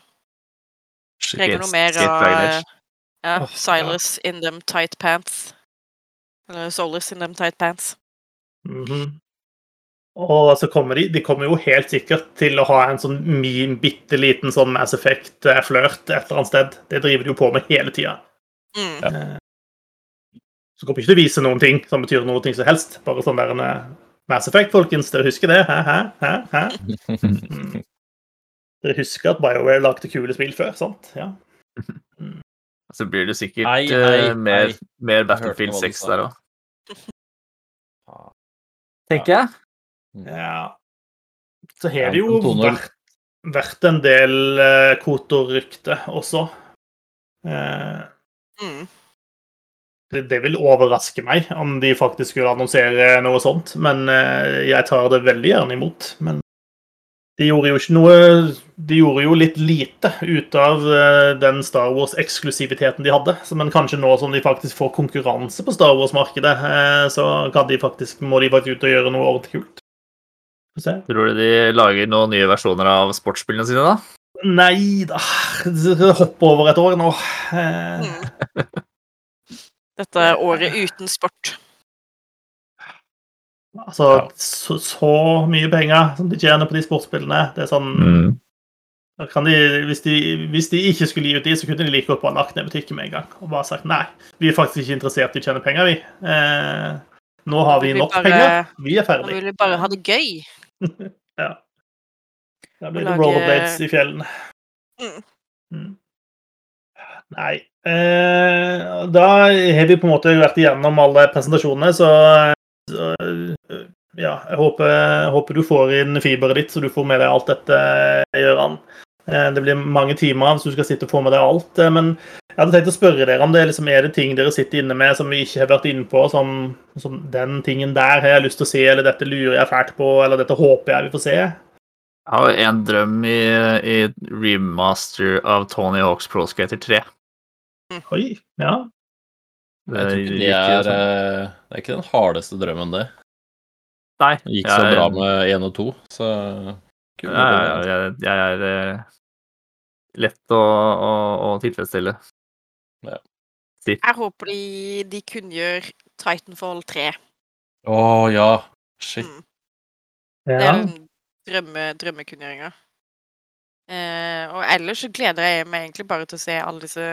Trenger noe mer av Dragon eh, Age. ja, Silas in them tight pants. Eller Solus in them tight pants. Mhm. Og så kommer de De kommer jo helt sikkert til å ha en sånn min bitte liten sånn Mass Effect-flørt et eller annet sted. Det driver de jo på med hele tida. Mm. Så kommer ikke til å vise noen ting som betyr noe ting som helst. Bare sånn der en eh, Mass Effect, folkens. Dere husker det? Hæ, hæ, hæ? hæ? Mm. *laughs* Dere husker at BioWare lagde kule spill før, sant? Ja. *laughs* Så blir det sikkert Nei, eh, nei, mer, mer Battlefield 6 der òg. *laughs* Tenker jeg. ja. Så har det jo vært, vært en del uh, Kotor-rykte også. Uh, Mm. Det, det vil overraske meg om de faktisk skulle annonsere noe sånt, men eh, jeg tar det veldig gjerne imot. Men de gjorde jo ikke noe De gjorde jo litt lite ut av eh, den Star Wars-eksklusiviteten de hadde. Så, men kanskje nå som de faktisk får konkurranse på Star Wars-markedet, eh, så kan de faktisk, må de faktisk ut og gjøre noe ordentlig kult. Tror du de lager noen nye versjoner av sportsspillene sine, da? Nei da. Hoppe over et år nå. *laughs* Mm. Dette er året uten sport. Altså, Ja. så, så mye penger som de tjener på de sportsspillene. Det er sånn Mm. da kan de, hvis, de, hvis de ikke skulle gi ut de, så kunne de like godt bare lagt ned butikken med en gang og bare sagt nei, vi er faktisk ikke interessert i å tjene penger, vi. Eh, nå har vi Vi nok bare- penger. Vi er Nå ferdig. vil vi bare ha det gøy. *laughs* Ja. Da blir det rollerblades i fjellene. Mm. Nei. Eh, da har vi på en måte vært igjennom alle presentasjonene, så, så eh, ja, jeg håper, håper du får inn fiberet ditt, så du får med deg alt dette, Gøran. Eh, Det blir mange timer hvis du skal sitte og få med deg alt. Men jeg hadde tenkt å spørre dere om det liksom, er det ting dere sitter inne med som vi ikke har vært inne på, som, som den tingen der har jeg lyst til å se, eller dette lurer jeg fælt på, eller dette håper jeg vi får se. Jeg har en drøm i, i remaster av Tony Hawks Pro Skater 3. Oi, ja. Det er, ikke det er, sånn. eh, det er ikke den hardeste drømmen, det. Nei. Det gikk så jeg- bra med én og to, så Ja, ja, jeg, jeg er eh, lett å, å, å tilfredsstille. Ja. Si. Jeg håper de, de kunngjør Titanfall 3. Å ja. Shit. Mm. Det Ja. er den drømme, drømmekunngjøringa. Eh, og ellers så gleder jeg meg egentlig bare til å se alle disse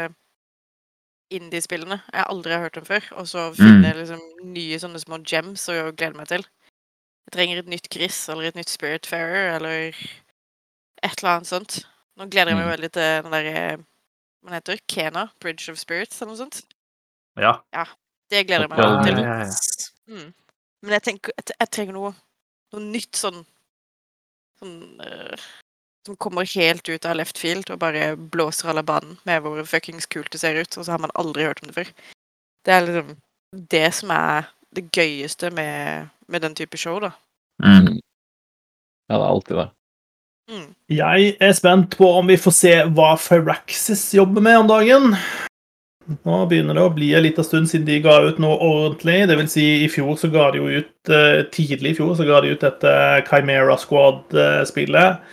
indie-spillene jeg aldri har hørt om før, og så finne liksom nye sånne små gems å glede meg til. Jeg trenger et nytt Gris eller et nytt Spiritfarer eller et eller annet sånt. Nå gleder jeg meg Mm. veldig til den derre Hva heter? Kena? Bridge of Spirits, eller noe sånt. Ja. Det gleder jeg meg Ja, til. ja, ja. Mm. Men jeg tenker jeg, jeg trenger noe, noe nytt sånn Sånn eh, Som kommer helt ut av left field og bare blåser alle banen med hvor fuckings kult det ser ut, og så har man aldri hørt om det før. Det er liksom det som er det gøyeste med, med den type show, da. Mm. Ja, det er alltid det. Mm. Jeg er spent på om vi får se hva Firaxis jobber med om dagen. Nå begynner det å bli en liten stund siden de ga ut noe ordentlig. Det vil si, i fjor så ga de jo ut eh, Tidlig i fjor så ga de ut dette Chimera Squad-spillet.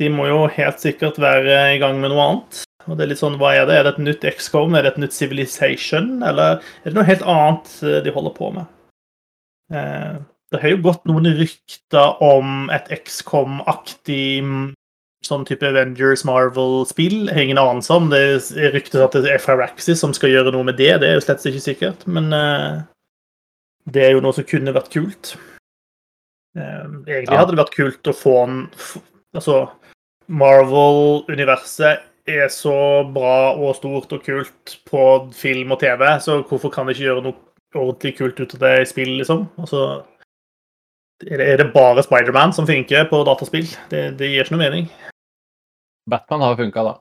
De må jo helt sikkert være i gang med noe annet. Og det Er litt sånn, hva er det? Er det et nytt XCOM? Er det et nytt Civilization? Eller er det noe helt annet eh, de holder på med? Eh, det har jo gått noen rykter om et XCOM-aktig mm, sånn type Avengers Marvel-spill. Jeg har ingen anelse om. Det er ryktes at det er Firaxis som skal gjøre noe med det. Det er jo slett ikke sikkert, men eh, det er jo noe som kunne vært kult. Eh, egentlig Ja. hadde det vært kult å få en Altså, Marvel-universet er så bra og stort og kult på film og TV, så hvorfor kan de ikke gjøre noe ordentlig kult ut av det i spill, liksom? Altså, er det, bare Spiderman som funker på dataspill? Det, det gir ikke noe mening. Batman har funka, da.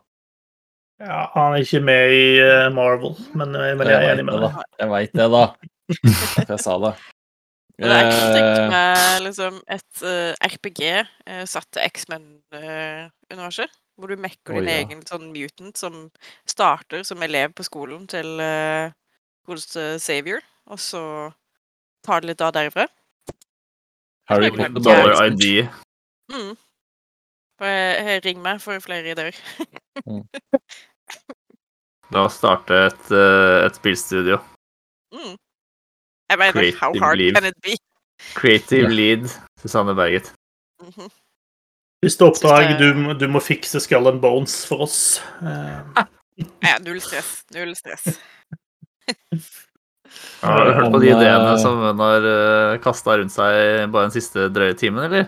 Ja, Han er ikke med i eh, Marvel, men, eh, men jeg er enig med deg. Jeg veit det, da. Jeg sa det. Men er kunne tenkt med liksom et uh, RPG uh, satt til X-Men-universet. hvor du mekker din oh, ja. egen sånn mutant som starter som elev på skolen til uh, godeste Savior, og så tar det litt av derifra. Harry det er Potter Dollar ID. Mm. Eh, Ring meg for flere ideer. *laughs* La oss starte et, eh, et spillstudio. Mm. Jeg mener, how hard lead. can it be? Creative yeah. lead Susanne Berget. Hvis det er oppdrag, du, du må fikse Skull and Bones for oss. Eh, Ja, null stress. Null stress. Har du hørt på de ideene eh, som hun har uh, kasta rundt seg bare den siste drøye timen, eller?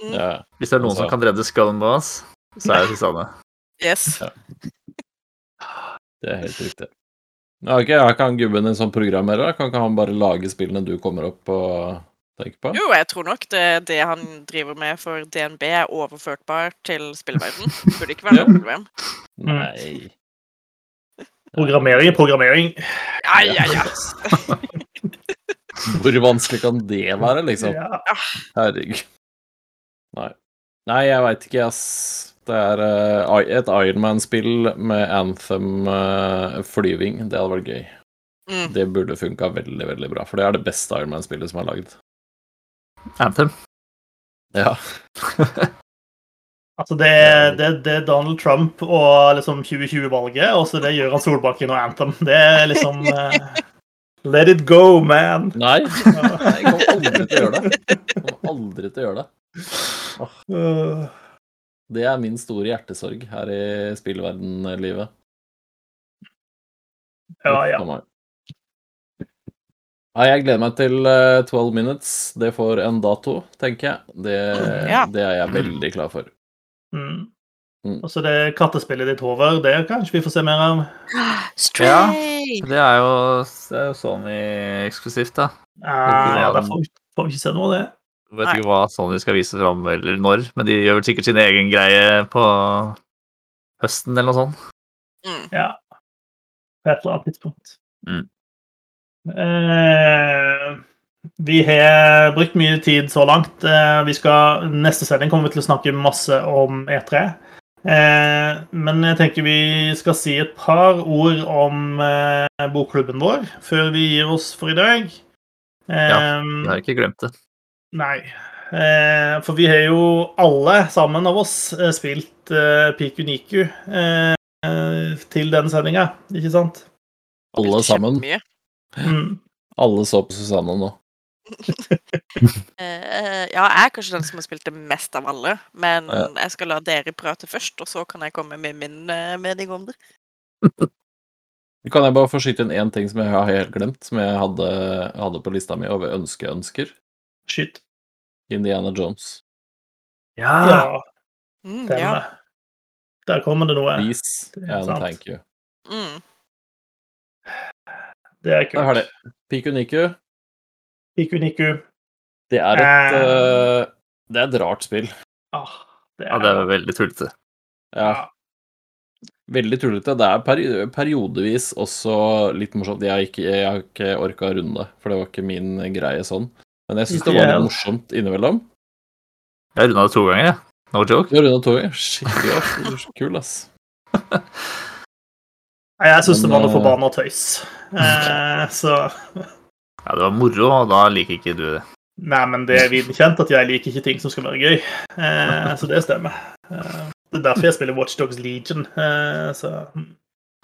Ja. Hvis det er noen Altså- som kan redde Skull and Bones, så er det Susanne. Yes. Det er helt riktig. Ja, ok, ikke Kan gubben din sånn programmerer, kan ikke han bare lage spillene du kommer opp og tenker på? Jo, jeg tror nok det, det han driver med for DNB, er overførtbar til spillverden. Burde ikke være noe problem. Nei. programmering er programmering. Ja, ja, ja. Hvor vanskelig kan det være, liksom? Ja. Herregud. Nei. Nei, jeg veit ikke, ass. Det er uh, et Ironman-spill med Anthem-flyving. det hadde vært gøy. Mm. Det burde funka veldig, veldig bra, for det er det beste Ironman-spillet som er lagd. Anthem. Ja. *laughs* Altså, det det, det er Donald Trump og liksom 2020-valget, og så det gjør han Solbakken og Anthem. Det er liksom uh... *laughs* Let it go, man! *laughs* Nei, jeg kommer aldri til å gjøre det. Jeg kommer aldri til å gjøre det. Uh, Det er min store hjertesorg her i spillverden-livet. ja, ja. Ja, jeg gleder meg til eh, 12 Minutes. Det får en dato, tenker jeg. Det, Ja. det er jeg veldig klar for. Mm. Mm. Og så det kattespillet ditt, Håvard, det kanskje vi får se mer av. Stray! Det er jo, det er jo Sony eksklusivt, da. Ah, ja, da får vi, får vi ikke se noe av det. Jeg vet ikke hva Sony skal vise fram, eller når, men de gjør vel sikkert sin egen greie på høsten eller noe sånt. Mm. Ja. På et eller annet tidspunkt. Mm. Eh, vi har brukt mye tid så langt. Eh, vi skal, neste sending kommer vi til å snakke masse om E3. Eh, men jeg tenker vi skal si et par ord om eh, bokklubben vår før vi gir oss for i dag. Eh, vi har ikke glemt det. Nei. Eh, for vi har jo alle sammen av oss eh, spilt eh, Piku Niku eh, til denne sendinga, ikke sant? Alle sammen. Mm. Alle så på Susanne nå. *laughs* Eh, ja, jeg er kanskje den som har spilt det mest av alle, men Ja. jeg skal la dere prate først, og så kan jeg komme med min eh, mening om det. *laughs* Kan jeg bare få skyte inn én ting som jeg har helt glemt, som jeg hadde, hadde på lista mi over ønskeønsker? Shit. Indiana Jones. Ja! Ja, Mm, ja. Der kommer det noe. Please er and sant. thank you. Mm. Det er Jeg har kult. det. Piku Niku, Piku Niku. det er et Eh. øh, Det er et rart spill. Ah, det ja, det er veldig tullete. Ja, veldig tullete. Det er peri periodevis også litt morsomt. Jeg har ikke, jeg har ikke orka å runde det, for det var ikke min greie sånn. Men jeg syns det var litt morsomt innimellom. Jeg runda det to ganger, jeg. No joke. Du har runda to ganger. Skikkelig ass. Du er så kul, ass. *laughs* Nei, jeg syns det var noe eh, forbanna tøys. Eh, så *laughs* Ja, det var moro, og da liker ikke du det. Nei, men det er viden kjent at jeg liker ikke ting som skal være gøy. Eh, så det stemmer. Eh, det er derfor jeg spiller Watchdogs Legion. Eh, så ja.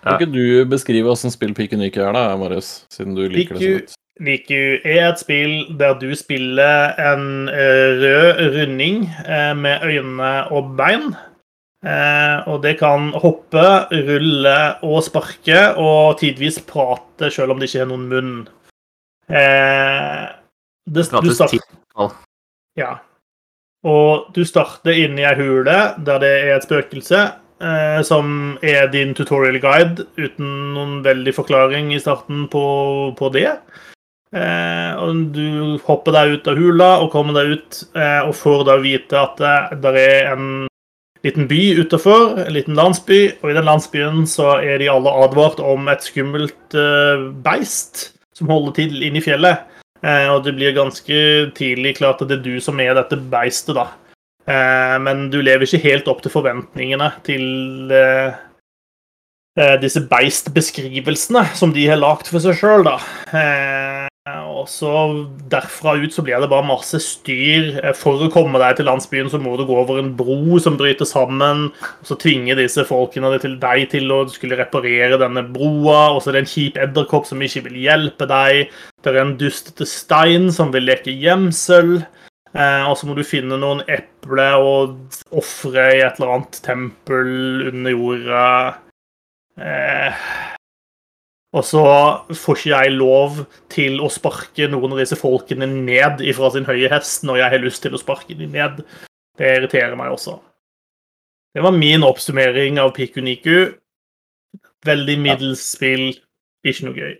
Kan ikke du beskrive åssen spill Piku Niku er, da, Marius? Siden du liker det så Piku- godt. Niku er et spill der du spiller en eh, rød runding eh, med øyne og bein. Eh, og det kan hoppe, rulle og sparke, og tidvis prate selv om det ikke har noen munn. Det, du starter. Ja. Og du starter inni ei hule der det er et spøkelse, som er din tutorial guide, uten noen veldig forklaring i starten på, på det. Eh, og du hopper deg ut av hula og kommer deg ut eh, og får da vite at det, der er en liten by utafor, en liten landsby, og i den landsbyen så er de alle advart om et skummelt eh, beist som holder til inne i fjellet. Eh, og det blir ganske tidlig klart at det er du som er dette beistet, da. Eh, men du lever ikke helt opp til forventningene til eh, eh, disse beistbeskrivelsene som de har lagd for seg sjøl, da. Og så derfra ut så blir det bare masse styr. Eh, For å komme deg til landsbyen så må du gå over en bro som bryter sammen. Og så tvinger disse folkene til deg til å skulle reparere denne broa. Og så er det en kjip edderkopp som ikke vil hjelpe deg. Det er en dustete stein som vil leke gjemsel. Eh, og så må du finne noen eple og ofre i et eller annet tempel under jorda. Eh, og så får ikke jeg lov til å sparke noen av disse folkene ned ifra sin høye hest når jeg har lyst til å sparke dem ned. Det irriterer meg også. Det var min oppsummering av Piku Niku. Veldig middels spill, ikke noe gøy.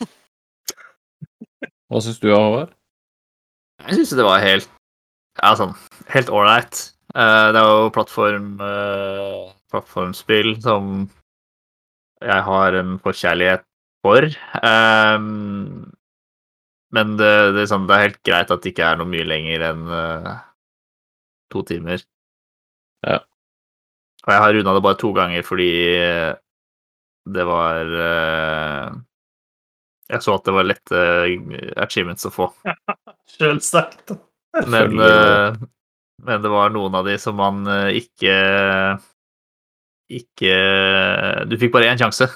*laughs* Hva syns du, Håvard? Jeg syns det var helt Ja, sånn helt ålreit. Eh, det er jo plattform, eh, plattformspill som jeg har en forkjærlighet for. Um, men det, det, er sånn, det er helt greit at det ikke er noe mye lenger enn uh, to timer. Ja. Og jeg har runda det bare to ganger fordi det var uh, Jeg så at det var lette achievements å få. *laughs* Selvsagt. Men, eh, men det var noen av de som man eh, ikke Ikke Du fikk bare én sjanse.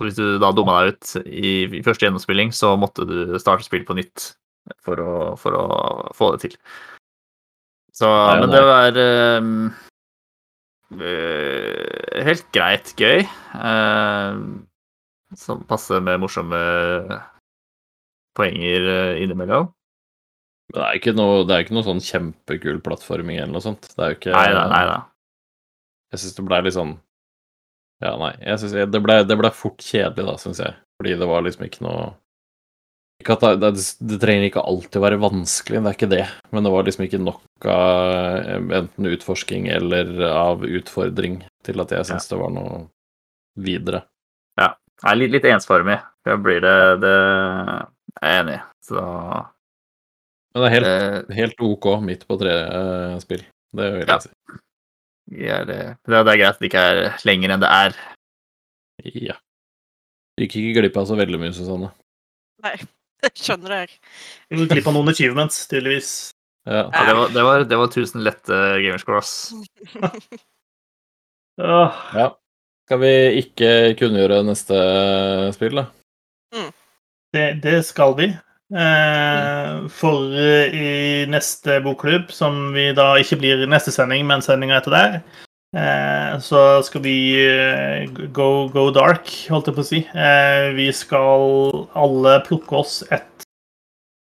Og hvis du da dumma deg ut i, i første gjennomspilling, så måtte du starte spillet på nytt for å, for å få det til. Så Nei, Men det var eh, uh, helt greit gøy. Uh, som passer med morsomme poenger innimellom. Men det er ikke noe, det er ikke noe sånn kjempekul plattforming eller noe sånt. Det er jo ikke Nei nei. Jeg syns det ble litt sånn Ja, nei. Jeg synes, det, ble, ble fort kjedelig, da, syns jeg. Fordi det var liksom ikke noe ikke at det, det, det trenger ikke alltid å være vanskelig, det er ikke det. Men det var liksom ikke nok av eh, enten utforsking eller av utfordring til at jeg syns det var noe videre. Ja. Jeg er litt, litt ensformig. Da blir det Det er jeg enig i. Så Men det er helt, eh, helt OK midt på tre eh. Det vil jeg Ja. si. Er det, det er greit at det ikke er lenger enn det er. Ja. Gikk ikke glipp av så veldig mye, Susanne. Nei, *laughs* jeg skjønner det. Du gikk glipp av noen achievements, tydeligvis. Ja. Ja, det, var, det, var, det var 1000 lette gamerscore, ass. *laughs* Ja. Skal vi ikke kunngjøre neste spill, da? det, det skal vi. Eh, for eh, i neste bokklubb, som vi da ikke blir neste sending, men sendinga etter der, eh, så skal vi go, go dark, holdt jeg på å si. Vi skal alle plukke oss et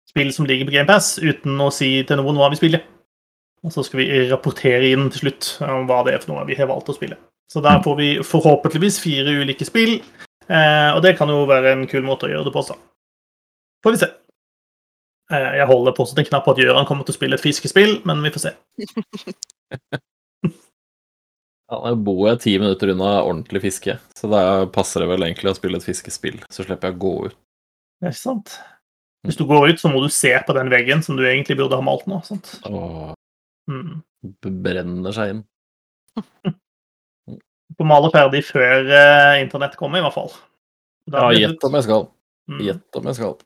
spill som ligger på GamePass, uten å si til noen hva vi spiller. Og så skal vi rapportere inn til slutt om hva det er for noe vi har valgt å spille. Så der får vi forhåpentligvis fire ulike spill, og det kan jo være en kul måte å gjøre det på også. Får vi se. Eh, Jeg holder på en knapp på at Gøran kommer til å spille et fiskespill, men vi får se. *laughs* Ja, Nå bor jeg ti minutter unna ordentlig fiske, så da passer det vel egentlig å spille et fiskespill. Så slipper jeg å gå ut. Det er ikke sant? Hvis du går ut, så må du se på den veggen som du egentlig burde ha malt nå. sant? Åh, Mm. brenner seg inn. *laughs* på male ferdig før eh, internett kommer, i hvert fall. Da Ja, blir gjett om jeg skal. Mm. Gjett om jeg skal.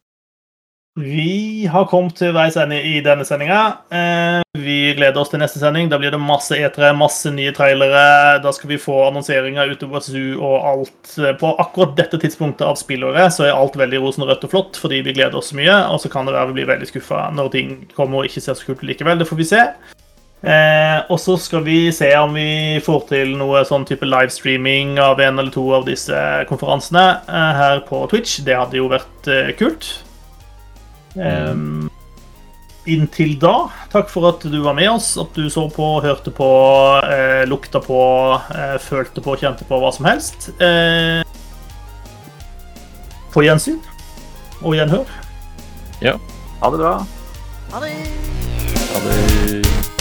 Vi har kommet til veis ende i denne sendinga. Eh, vi gleder oss til neste sending. Da blir det masse etere, masse nye trailere. Da skal vi få annonseringer utover SU og alt. På akkurat dette tidspunktet av spillåret så er alt veldig rosenrødt og flott fordi vi gleder oss mye. Og så kan det være vi blir veldig skuffa når ting kommer og ikke ser så kult likevel. Det får vi se. Eh, og så skal vi se om vi får til noe sånn type livestreaming av en eller to av disse konferansene eh, her på Twitch. Det hadde jo vært eh, kult. Um, inntil da, takk for at du var med oss, at du så på, hørte på, eh, lukta på, eh, følte på, kjente på hva som helst. Eh, på gjensyn og gjenhør. Ha det bra. Ha det! Ha det.